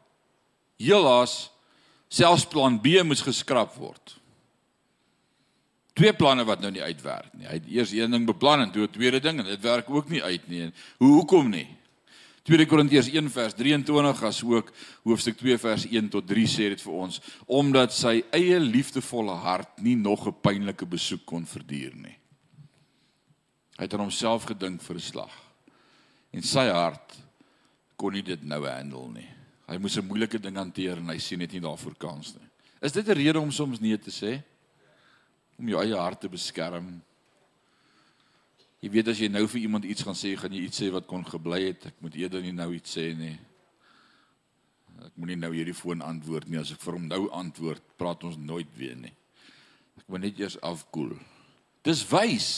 Helaas selfs plan B moes geskraap word twee planne wat nou nie uitwerk nie. Hy het eers een ding beplan en toe 'n tweede ding en dit werk ook nie uit nie. Hoe hoekom nie? 2 Korintiërs 1 vers 23 as ook hoofstuk 2 vers 1 tot 3 sê dit vir ons omdat sy eie liefdevolle hart nie nog 'n pynlike besoek kon verduur nie. Hy het aan homself gedink vir 'n slag. En sy hart kon nie dit nou handle nie. Hy moes 'n moeilike ding hanteer en hy sien net nie daarvoor kans nie. Is dit 'n rede om soms nee te sê? Om jou eie hart te beskerm. Jy weet as jy nou vir iemand iets gaan sê, gaan jy iets sê wat kon gebly het. Ek moet eerder nie nou iets sê nie. Ek moenie nou hierdie foon antwoord nie. As ek vir hom nou antwoord, praat ons nooit weer nie. Ek moet net eers afkoel. Dis wys.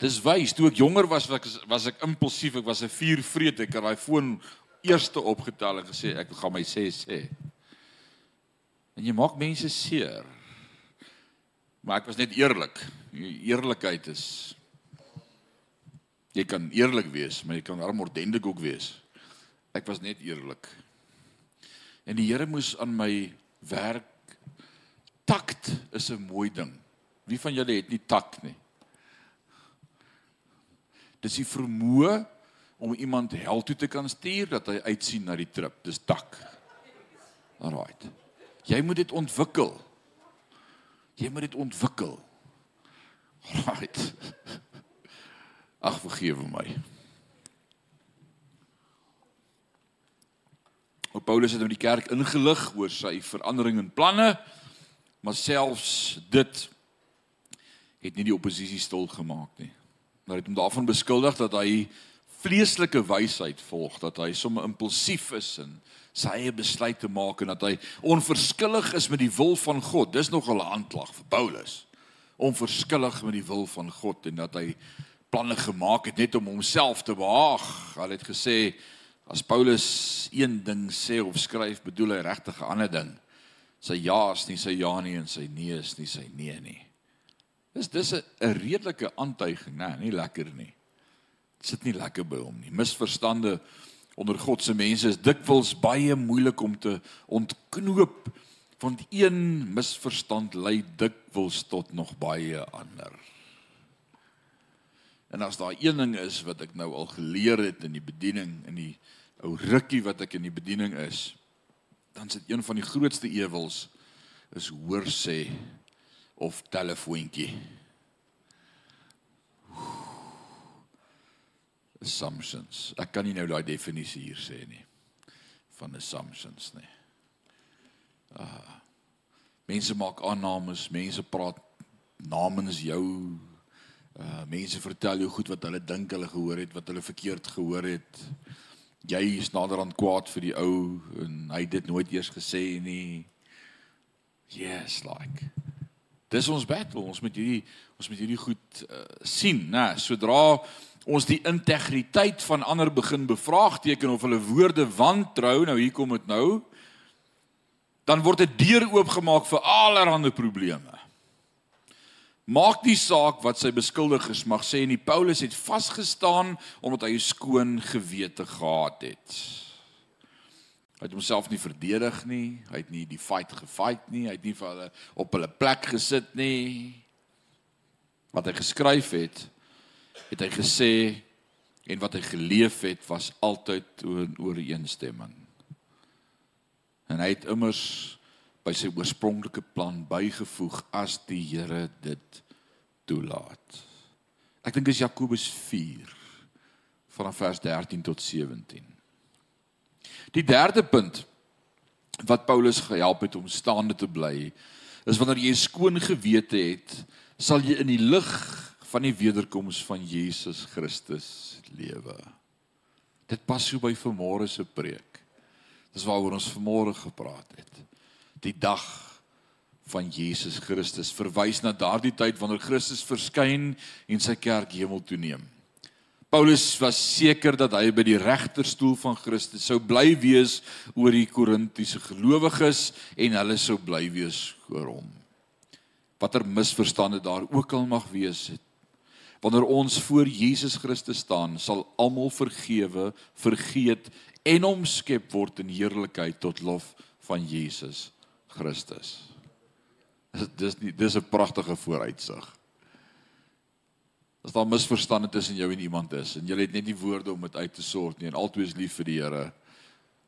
Dis wys. Toe ek jonger was, was ek was ek impulsief. Ek was 'n vuurvreet. Ek het daai foon eerste opgetel en gesê ek gaan my sê sê. En jy maak mense seer. Maar ek was net eerlik. Eerlikheid is jy kan eerlik wees, maar jy kan armordendig ook wees. Ek was net eerlik. En die Here moes aan my werk. Takt is 'n mooi ding. Wie van julle het nie takt nie? Dis die vermoë om iemand hel toe te kan stuur dat hy uitsien na die trip. Dis tak. Alraight. Jy moet dit ontwikkel. Jy moet dit ontwikkel. Alraight. Ag vergewe my. O Paulus het in die kerk ingelig oor sy verandering in planne, maar selfs dit het nie die oppositie stil gemaak nie. Maar het hom daarvan beskuldig dat hy vleeslike wysheid volg, dat hy sommer impulsief is en sy eie besluite maak en dat hy onverskillig is met die wil van God. Dis nogal 'n aanklag vir Paulus. Onverskillig met die wil van God en dat hy planne gemaak het net om homself te behaag. Hy het gesê as Paulus een ding sê of skryf, bedoel hy regtig 'n ander ding. Sy ja is nie sy ja nie en sy nee is nie sy nee nie. Dis dis 'n redelike aantuiging, nê, nie lekker nie. Sit nie lekker by hom nie. Misverstande onder God se mense is dikwels baie moeilik om te ontknoop want een misverstand lei dikwels tot nog baie ander. En as daar een ding is wat ek nou al geleer het in die bediening in die ou rukkie wat ek in die bediening is, dan is dit een van die grootste ewels is hoor sê of telefoontjie. Assumptions. Ek kan nie nou daai definisie hier sê nie van assumptions nie. Ah. Mense maak aannames, mense praat namens jou. Uh mense vertel jou goed wat hulle dink hulle gehoor het, wat hulle verkeerd gehoor het. Jy is naderhand kwaad vir die ou en hy het dit nooit eers gesê nie. Yes, like Dis ons battle. Ons moet hierdie ons moet hierdie goed uh, sien, né? Sodra ons die integriteit van ander begin bevraagteken of hulle woorde wantrou, nou hier kom dit nou, dan word 'n deur oopgemaak vir allerlei probleme. Maak die saak wat sy beskuldigers mag sê en die Paulus het vasgestaan omdat hy 'n skoon gewete gehad het. Hy het homself nie verdedig nie. Hy het nie die fight gefight nie. Hy het nie vir hulle op hulle plek gesit nie. Wat hy geskryf het, het hy gesê en wat hy geleef het was altyd in ooreenstemming. En hy het immers by sy oorspronklike plan bygevoeg as die Here dit toelaat. Ek dink dis Jakobus 4 vanaf vers 13 tot 17. Die derde punt wat Paulus gehelp het om staande te bly, is wanneer jy 'n skoon gewete het, sal jy in die lig van die wederkoms van Jesus Christus lewe. Dit pas so by vanmôre se preek. Dis waaroor ons vanmôre gepraat het. Die dag van Jesus Christus verwys na daardie tyd wanneer Christus verskyn en sy kerk hemel toe neem. Paulus was seker dat hy by die regterstoel van Christus sou bly wees oor die Korintiese gelowiges en hulle sou bly wees oor hom. Watter misverstande daar ook al mag wees het. Wanneer ons voor Jesus Christus staan, sal almal vergewe, vergeet en omskep word in heerlikheid tot lof van Jesus Christus. Dis nie dis 'n pragtige vooruitsig. As daar misverstande tussen jou en iemand is en jy het net nie woorde om dit uit te sort nie en albei is lief vir die Here.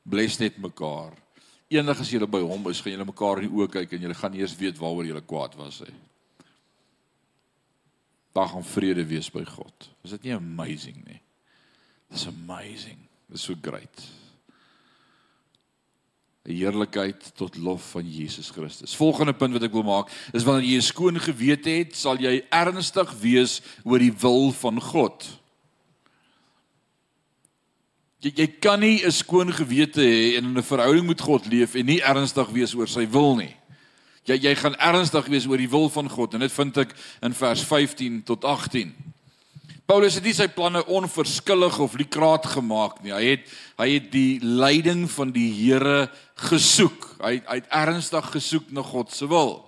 Bless net mekaar. Eendag as julle by hom is, gaan julle mekaar in die oë kyk en julle gaan eers weet waaroor julle kwaad was hè. Daar gaan vrede wees by God. Is dit nie amazing nie? It's amazing. It's so great. 'n heerlikheid tot lof van Jesus Christus. Volgende punt wat ek wil maak is wanneer jy 'n skoon gewete het, sal jy ernstig wees oor die wil van God. Jy jy kan nie 'n skoon gewete hê en in 'n verhouding met God leef en nie ernstig wees oor sy wil nie. Jy jy gaan ernstig wees oor die wil van God en dit vind ek in vers 15 tot 18. Paulus het nie sy planne onverskillig of likraat gemaak nie. Hy het hy het die leiding van die Here gesoek. Hy hy het ernstig gesoek na God se wil.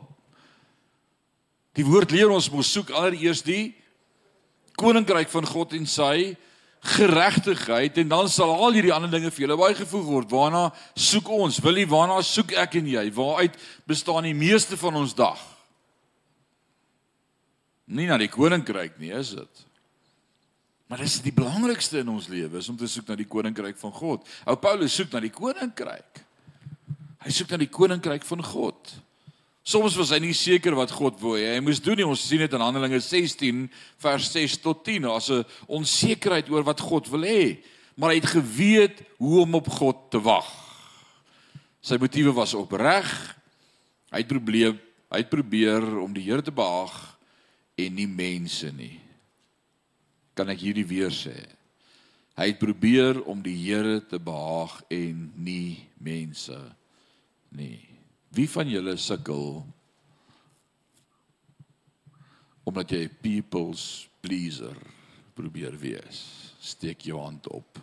Die woord leer ons moet soek allereers die koninkryk van God en sy geregtigheid en dan sal al hierdie ander dinge vir julle bygevoeg word. Waarna soek ons? Wil jy waarna soek ek en jy? Waaruit bestaan die meeste van ons dag? Nie na die koninkryk nie, is dit? Maar dis die belangrikste in ons lewe, is om te soek na die koninkryk van God. Ou Paulus soek na die koninkryk. Hy soek na die koninkryk van God. Soms was hy nie seker wat God wou hê hy moes doen nie. Ons sien dit in Handelinge 16 vers 6 tot 10. Daar's 'n onsekerheid oor wat God wil hê, maar hy het geweet hoe om op God te wag. Sy motiewe was opreg. Hy het probeer hy het probeer om die Here te behaag en nie mense nie. Kan ek hierdie weer sê? Hy het probeer om die Here te behaag en nie mense nie. Wie van julle sukkel omdat jy people's pleaser probeer wees? Steek jou hand op.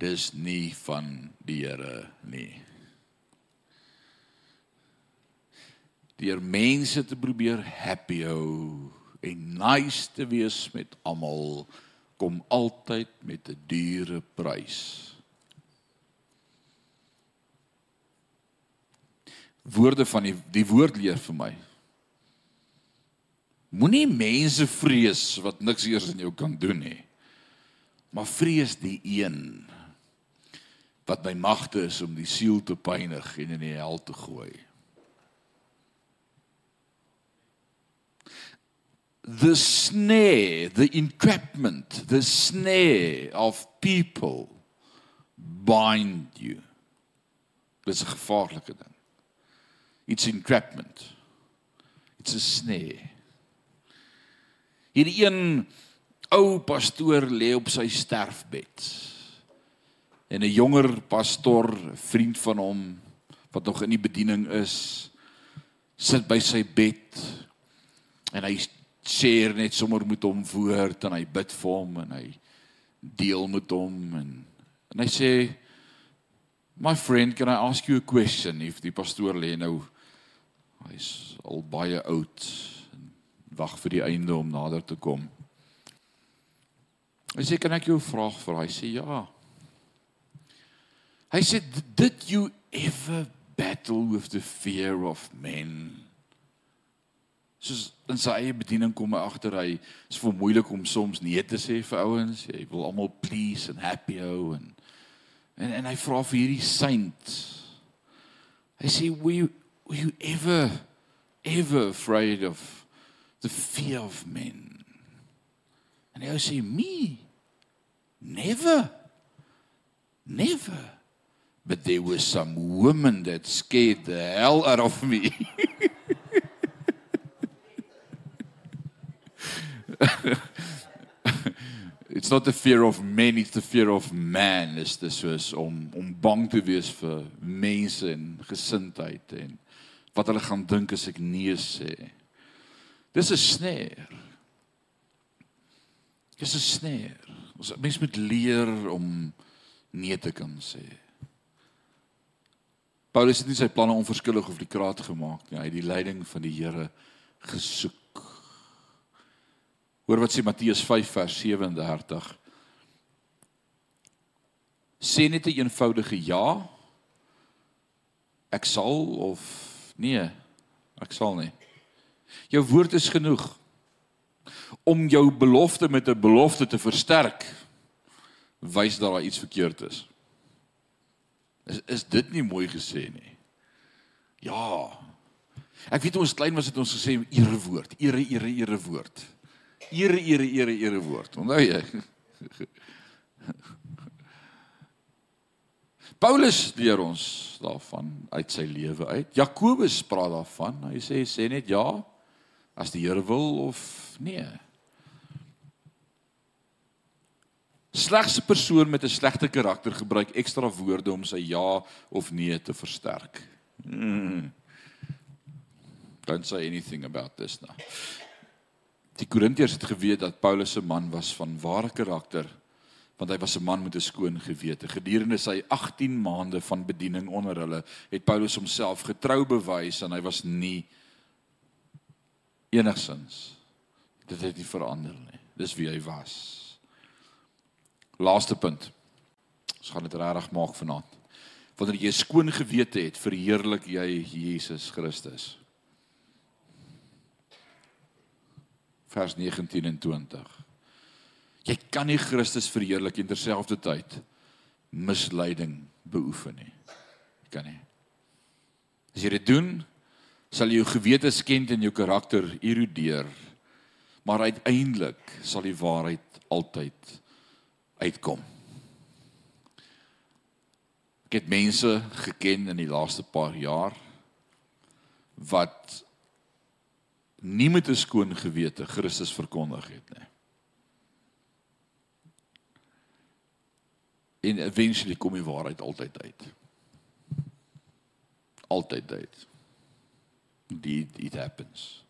Dis nie van die Here nie. Deur mense te probeer happy hou en nice te wees met almal kom altyd met 'n dure prys. Woorde van die die woord leer vir my. Moenie mense vrees wat niks eers in jou kan doen nie. Maar vrees die een wat by magte is om die siel te pynig en in die hel te gooi. The snare, the entrapment, the snare of people bind you. Dis 'n gevaarlike ding. It's entrapment. It's a snare. Hierdie een ou pastoor lê op sy sterfbed. En 'n jonger pastoor, vriend van hom wat nog in die bediening is, sit by sy bed en hy sê net sommer met hom woord en hy bid vir hom en hy deel met hom en en hy sê My friend, can I ask you a question if die pastoor lê nou Hy's al baie oud en wag vir die einde om nader te kom. Hy sê kan ek jou 'n vraag vra? Hy sê ja. Hy sê did you ever battle with the fear of men? Soos in sy eie bediening kom hy agter hy is vir moeilik om soms nee te sê vir ouens. Hy wil almal please and happy hou en en en hy vra vir hierdie saint. Hy sê we were you ever ever afraid of the fear of men? And they say me? Never. Never. But there were some women that scared the hell out of me. It's not the fear of men it's the fear of man is dis soos om om bang te wees vir mense en gesindheid en wat hulle gaan dink as ek nee sê. Dis 'n snare. Dis 'n snare. Ons mens moet leer om nee te kan sê. Paulus het nie sy planne onverskillig of die kraat gemaak nie. Hy het die leiding van die Here gesoek. Hoor wat sê Matteus 5 vers 37. Sê net 'n eenvoudige ja. Ek sal of Nee, ek sal nie. Jou woord is genoeg om jou belofte met 'n belofte te versterk. Wys dat daar iets verkeerd is. Is is dit nie mooi gesê nie? Ja. Ek weet ons klein was dit ons gesê ere woord, ere ere ere woord. Ere ere ere ere woord. Onthou jy? Paulus leer ons daarvan uit sy lewe uit. Jakobus praat daarvan. Hy sê sê net ja as die Here wil of nee. Slegs 'n persoon met 'n slegte karakter gebruik ekstra woorde om sy ja of nee te versterk. Hmm. Don't say anything about this now. Die Korintiërs het geweet dat Paulus 'n man was van ware karakter want hy was 'n man met 'n skoon gewete. Gedurende sy 18 maande van bediening onder hulle het Paulus homself getrou bewys en hy was nie enigsins dit het nie verander nie. Dis wie hy was. Laaste punt. Ons gaan dit regtig maak vanaand. Wanneer jy 'n skoon gewete het, verheerlik jy Jesus Christus. Vers 19 en 20. Jy kan nie Christus verheerlik en terselfdertyd misleiding beoefen nie. Jy kan nie. As jy dit doen, sal jou gewete skend en jou karakter erodeer. Maar uiteindelik sal die waarheid altyd uitkom. Ek het mense geken in die laaste paar jaar wat nie met 'n skoon gewete Christus verkondig het nie. En eventually kom die waarheid altyd uit. Altyd uit. Dit it happens.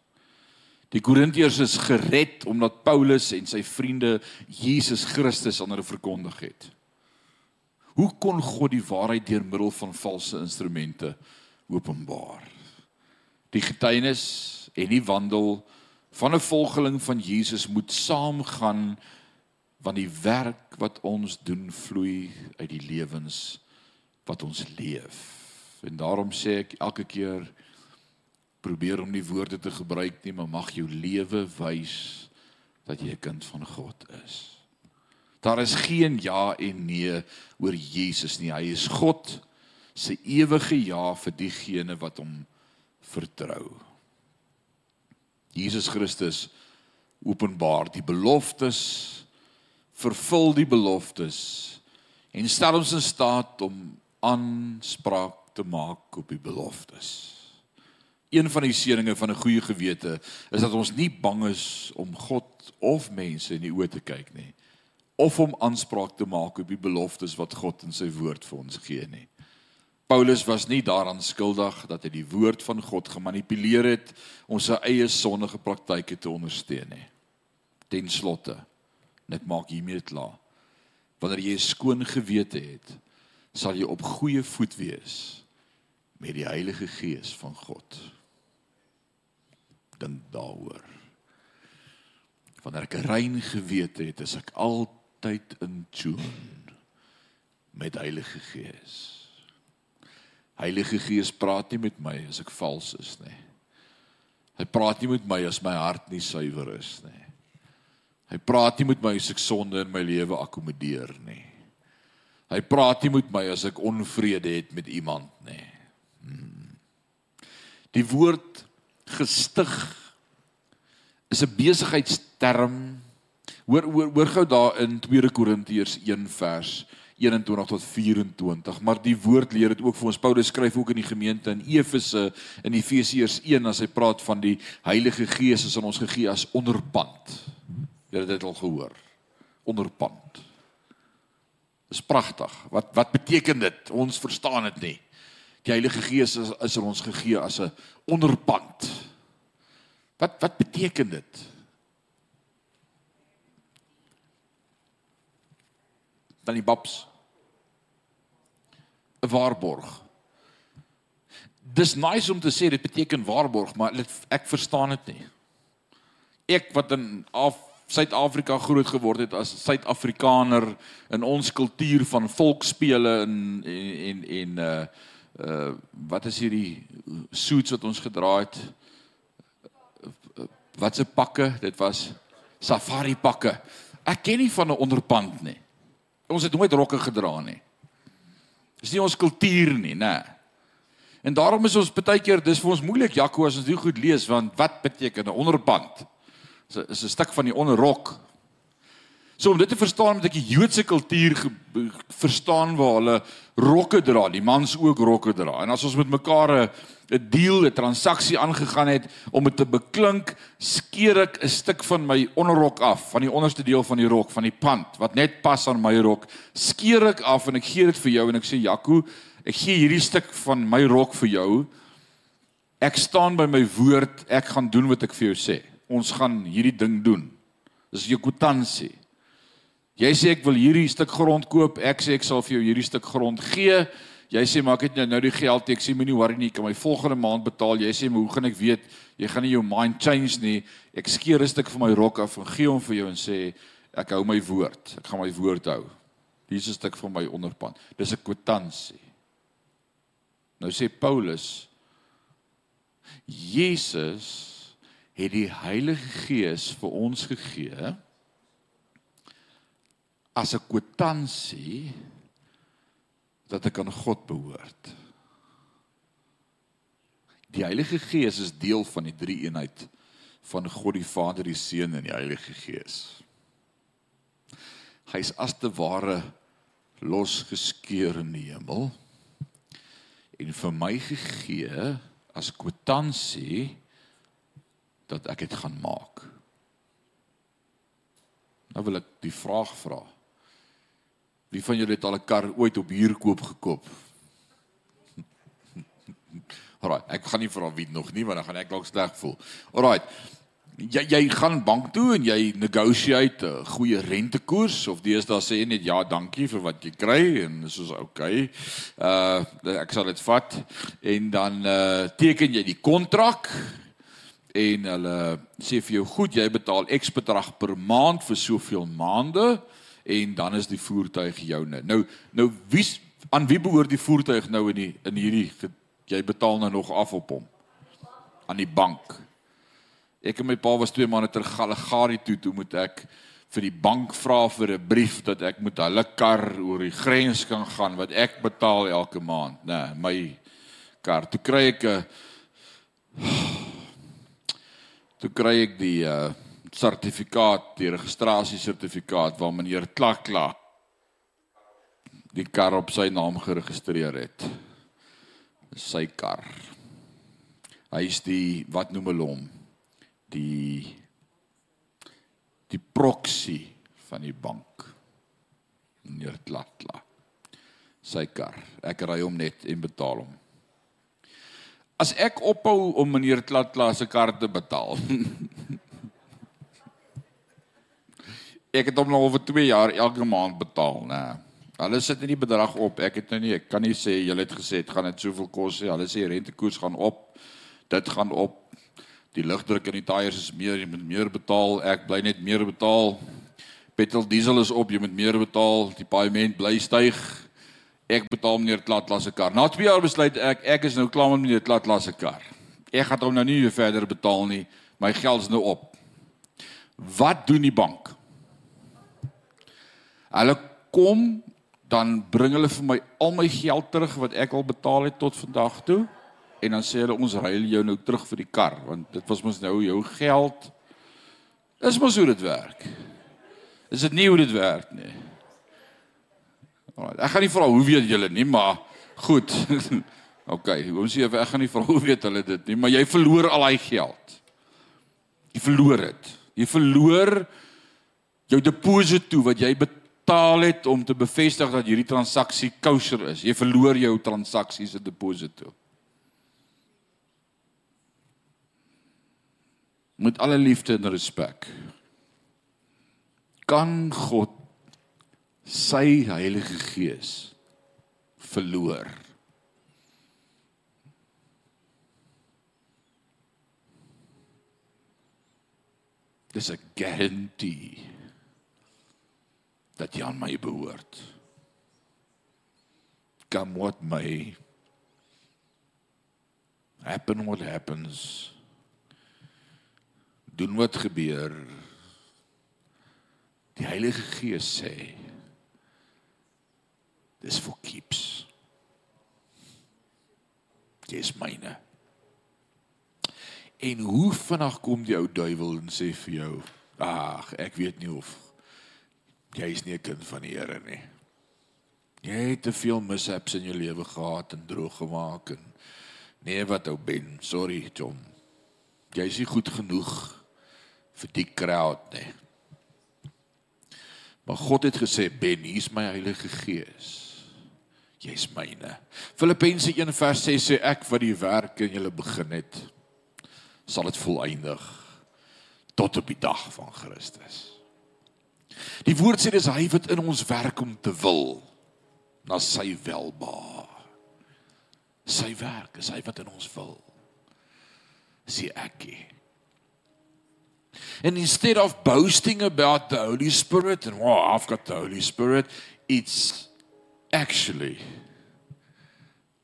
Die Korintiërs is gered omdat Paulus en sy vriende Jesus Christus aan hulle verkondig het. Hoe kon God die waarheid deur middel van valse instrumente openbaar? Die getuienis en die wandel van 'n volgeling van Jesus moet saamgaan want die werk wat ons doen vloei uit die lewens wat ons leef. En daarom sê ek elke keer probeer om nie woorde te gebruik nie, maar mag jou lewe wys dat jy 'n kind van God is. Daar is geen ja en nee oor Jesus nie. Hy is God se ewige ja vir diegene wat hom vertrou. Jesus Christus openbaar die beloftes vervul die beloftes en stel ons in staat om aanspraak te maak op die beloftes. Een van die seëninge van 'n goeie gewete is dat ons nie bang is om God of mense in die oë te kyk nie of om aanspraak te maak op die beloftes wat God in sy woord vir ons gee nie. Paulus was nie daaraan skuldig dat hy die woord van God gemanipuleer het om sy eie sondige praktyke te ondersteun nie. Ten slotte En ek maak hiermee klaar. Wanneer jy 'n skoon gewete het, sal jy op goeie voet wees met die Heilige Gees van God. Dan daaroor. Wanneer ek 'n rein gewete het, is ek altyd in tune met Heilige Gees. Heilige Gees praat nie met my as ek vals is nie. Hy praat nie met my as my hart nie suiwer is nie. Hy praat nie met my as ek sonde in my lewe akkommodeer nie. Hy praat nie met my as ek onvrede het met iemand nie. Hmm. Die woord gestig is 'n besigheidsterm. Hoor hoor hoor gou daar in 2 Korintiërs 1 vers 21 tot 24, maar die woord leer dit ook vir ons. Paulus skryf ook in die gemeente in Efese in Efesiërs 1 as hy praat van die Heilige Gees is aan ons gegee as onderpand. Jy het dit al gehoor. Onderpand. Dis pragtig. Wat wat beteken dit? Ons verstaan dit nie. Die Heilige Gees is is aan ons gegee as 'n onderpand. Wat wat beteken dit? Dan die babs. 'n Waarborg. Dis nice om te sê dit beteken waarborg, maar ek verstaan dit nie. Ek wat in af Suid-Afrika groot geword het as Suid-Afrikaner in ons kultuur van volksspele en en en uh uh wat is hierdie suits wat ons gedra het? Wat se pakke? Dit was safari pakke. Ek ken nie van 'n onderpand nie. Ons het nooit rokke gedra nie. Dis nie ons kultuur nie, nê. En daarom is ons baie keer dis vir ons moeilik Jaco as ons dit goed lees want wat beteken 'n onderpand? Is 'n stuk van die onderrok. So om dit te verstaan moet ek die Joodse kultuur verstaan waar hulle rokke dra, die mans ook rokke dra. En as ons met mekaar 'n 'n deal, 'n transaksie aangegaan het om dit te beklink, skeer ek 'n stuk van my onderrok af, van die onderste deel van die rok, van die pand wat net pas aan my rok, skeer ek af en ek gee dit vir jou en ek sê Jaco, ek gee hierdie stuk van my rok vir jou Ek staan by my woord, ek gaan doen wat ek vir jou sê. Ons gaan hierdie ding doen. Dis jou kwitansie. Jy sê ek wil hierdie stuk grond koop, ek sê ek sal vir jou hierdie stuk grond gee. Jy sê maar ek het nou nou die geld, ek sê moenie worry nie, ek kan my volgende maand betaal. Jy sê maar hoe gaan ek weet? Jy gaan nie jou mind change nie. Ek skeer 'n stuk van my rok af en gee hom vir jou en sê ek hou my woord. Ek gaan my woord hou. Hier is 'n stuk van my onderpand. Dis 'n kwitansie. Nou sê Paulus Jesus het die Heilige Gees vir ons gegee as 'n kwitansie dat ek aan God behoort. Die Heilige Gees is deel van die drie eenheid van God die Vader, die Seun en die Heilige Gees. Hy's as te ware losgeskeur in die hemel en vir my gegee as kwitansie dat ek dit gaan maak. Nou wil ek die vraag vra. Wie van julle het al 'n kar ooit op huurkoop gekoop? Alraai, ek gaan nie vra wie nog nie want dan gaan ek dalk sleg voel. Alraai. Jy jy gaan bank toe en jy negotiate 'n goeie rentekoers of deesdae sê jy net ja, dankie vir wat jy kry en dis soos okay. Uh ek sal dit vat en dan uh teken jy die kontrak en hulle sê vir jou goed, jy betaal X bedrag per maand vir soveel maande en dan is die voertuig joune. Nou nou wie aan wie behoort die voertuig nou in die in hierdie jy betaal nou nog af op hom? Aan die bank. Ek en my pa was 2 maande terug Galagari toe, toe moet ek vir die bank vra vir 'n brief dat ek moet hulle kar oor die grens kan gaan wat ek betaal elke maand, nê, nee, my kar. Toe kry ek 'n toe kry ek die uh sertifikaat, die registrasiesertifikaat waar meneer Klakla die kar op sy naam geregistreer het. Sy kar. Hy is die wat noem hulle hom? Die die proxy van die bank. Meneer Klakla. Sy kar. Ek ry hom net en betaal hom. As ek ophou om meneer Klakla se kar te betaal ek het hom nou oor 2 jaar elke maand betaal, nê. Hulle sit nie die bedrag op. Ek het nou nie, ek kan nie sê julle het gesê dit gaan net soveel kos nie. Hulle sê rentekoers gaan op. Dit gaan op. Die lugdruk in die tyres is meer, jy moet meer betaal. Ek bly net meer betaal. Petrol diesel is op, jy moet meer betaal. Die paaiement bly styg. Ek betaal meneer Klatlas se kar. Na 2 jaar besluit ek ek is nou klaar met meneer Klatlas se kar. Ek gaan hom nou nie verder betaal nie. My geld is nou op. Wat doen die bank? Hulle kom dan bring hulle vir my al my geld terug wat ek al betaal het tot vandag toe en dan sê hulle ons ruil jou nou terug vir die kar want dit was mos nou jou geld. Dis mos hoe dit werk. Is dit nie hoe dit werk nie? Ek gaan nie vra hoe weet julle nie, maar goed. OK, ons sê ek gaan nie vra hoe weet hulle dit nie, maar jy verloor al daai geld. Jy verloor dit. Jy verloor jou deposito wat jy betaal het om te bevestig dat hierdie transaksie kosher is. Jy verloor jou transaksie se deposito. Met alle liefde en respek. Kan God sy Heilige Gees verloor? Dis 'n garantie dat jy aan my behoort. Come what may. Happen what happens. Doen wat gebeur. Die Heilige Gees sê dis for keeps. Dis myne. En hoe vinnig kom die ou duiwel en sê vir jou, ag, ek weet nie of jy is nie 'n kind van die Here nie. Jy het te veel mishaps in jou lewe gehad en droog gemaak en nee wat ou Ben, sorry Tom. Jy is nie goed genoeg vir die crowd nie. Maar God het gesê Ben, hier's my Heilige Gees. Jy's myne. Filippense 1:6 sê ek wat die werk in julle begin het, sal dit volëindig tot op die dag van Christus. Die woord sê dis hy wat in ons werk om te wil na sy welba. Sy werk is hy wat in ons wil. Sê ek. And instead of boasting about the Holy Spirit and wow, I've got the Holy Spirit, it's actually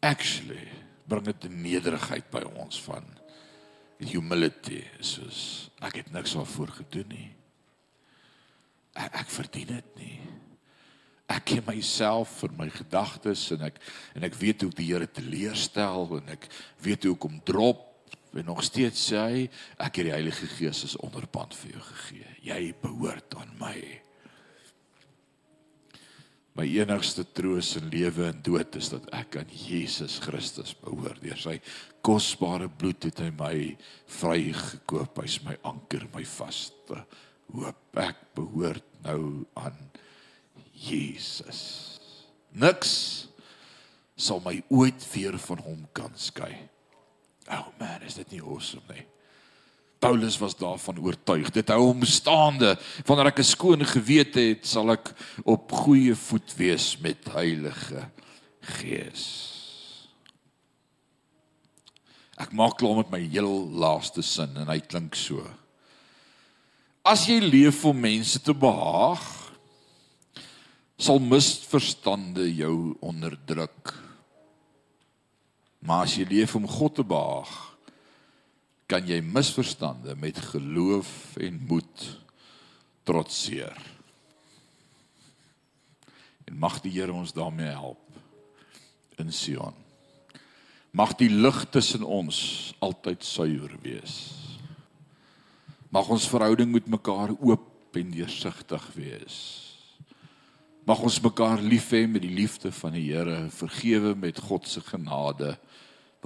actually bring dit nederigheid by ons van humility soos ek het niks daarvoor gedoen nie. Ek, ek verdien dit nie. Ek ken myself en my gedagtes en ek en ek weet hoe die Here teleurstel en ek weet hoe kom drop. En nog steeds sê hy ek het die Heilige Gees as onderpand vir jou gegee. Jy behoort aan my my enigste troos in lewe en dood is dat ek aan Jesus Christus behoort. Deur sy kosbare bloed het hy my vrygekoop. Hy's my anker, my vaste hoop. Ek behoort nou aan Jesus. Niks sal my ooit weer van hom kan skei. Oh man, is dit nie awesome nie? Paulus was daarvan oortuig. Dit hou hom staande. Wanneer ek 'n skoon gewete het, sal ek op goeie voet wees met Heilige Gees. Ek maak klaar met my heel laaste sin en hy klink so. As jy leef om mense te behaag, sal misverstande jou onderdruk. Maar as jy leef om God te behaag, kan jy misverstande met geloof en moed trotseer. En mag die Here ons daarmee help in Sion. Mag die lig tussen ons altyd suiwer wees. Mag ons verhouding met mekaar oop en deursigtig wees. Mag ons mekaar lief hê met die liefde van die Here, vergewe met God se genade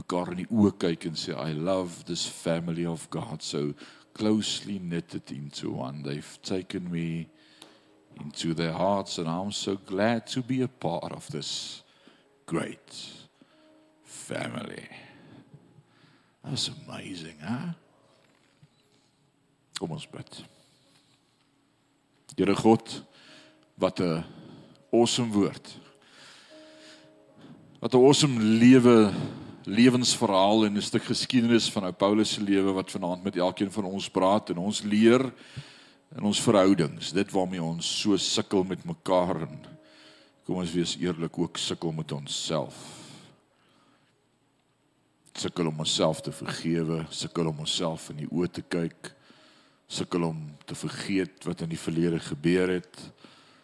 mekaar in die oë kyk en sê I love this family of God so closely knitted into one they've taken me into their hearts and I'm so glad to be a part of this great family That's amazing, hè? Kom ons bid. Here God, wat 'n awesome woord. Wat 'n awesome lewe lewensverhaal en 'n stuk geskiedenis van ou Paulus se lewe wat vanaand met elkeen van ons praat en ons leer in ons verhoudings. Dit waarmee ons so sukkel met mekaar en kom ons wees eerlik ook sukkel met onsself. Sukkel om onsself te vergewe, sukkel om onsself in die oë te kyk, sukkel om te vergeet wat in die verlede gebeur het,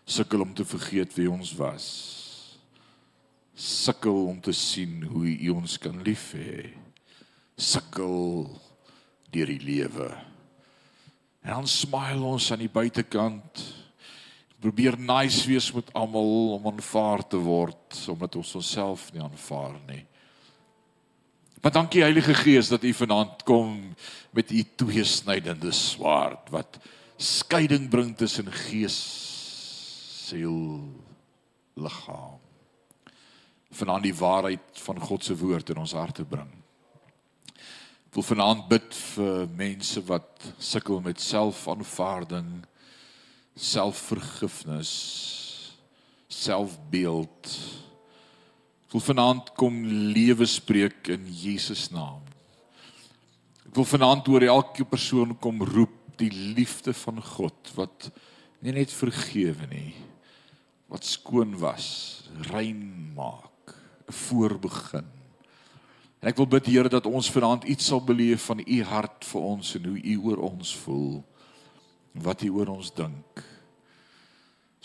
sukkel om te vergeet wie ons was sukkel om te sien hoe U ons kan lief hê. Sukkel deur die lewe. En dan smile ons aan die buitekant. Probeer nice wees met almal om aanvaar te word omdat ons onsself nie aanvaar nie. Maar dankie Heilige Gees dat U vanaand kom met U tweesnydende swaard wat skeiding bring tussen gees, siel, liggaam vanaand die waarheid van God se woord in ons harte bring. Ek wil vanaand bid vir mense wat sukkel met selfaanvaarding, selfvergifnis, selfbeeld. Ek wil vanaand kom lewe spreek in Jesus naam. Ek wil vanaand oor elke persoon kom roep die liefde van God wat nie net vergewe nie, wat skoon was, rein maak voorbegin. En ek wil bid Here dat ons vanaand iets sal beleef van u hart vir ons en hoe u oor ons voel. Wat u oor ons dink.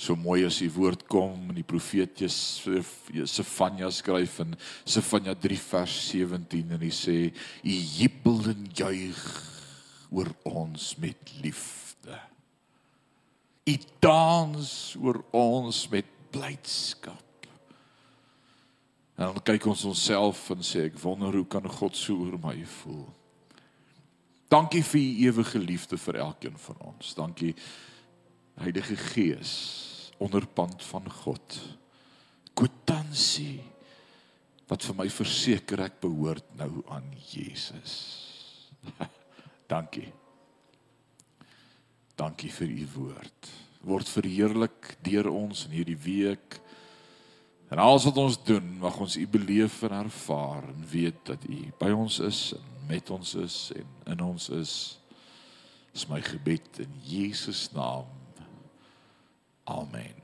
So mooi as u woord kom in die profeet Sefanja skryf in Sefanja 3 vers 17 en hy sê u jubel en juig oor ons met liefde. U dans oor ons met blydskap. En dan kyk ons onsself en sê ek wonder hoe kan God so oor my voel. Dankie vir u ewige liefde vir elkeen van ons. Dankie Heilige Gees onderpand van God. Kwitansie wat vir my verseker ek behoort nou aan Jesus. Dankie. Dankie vir u woord. Word verheerlik deur ons in hierdie week. En alles wat ons doen, mag ons U beleef en ervaar en weet dat U by ons is en met ons is en in ons is. Dis my gebed in Jesus naam. Amen.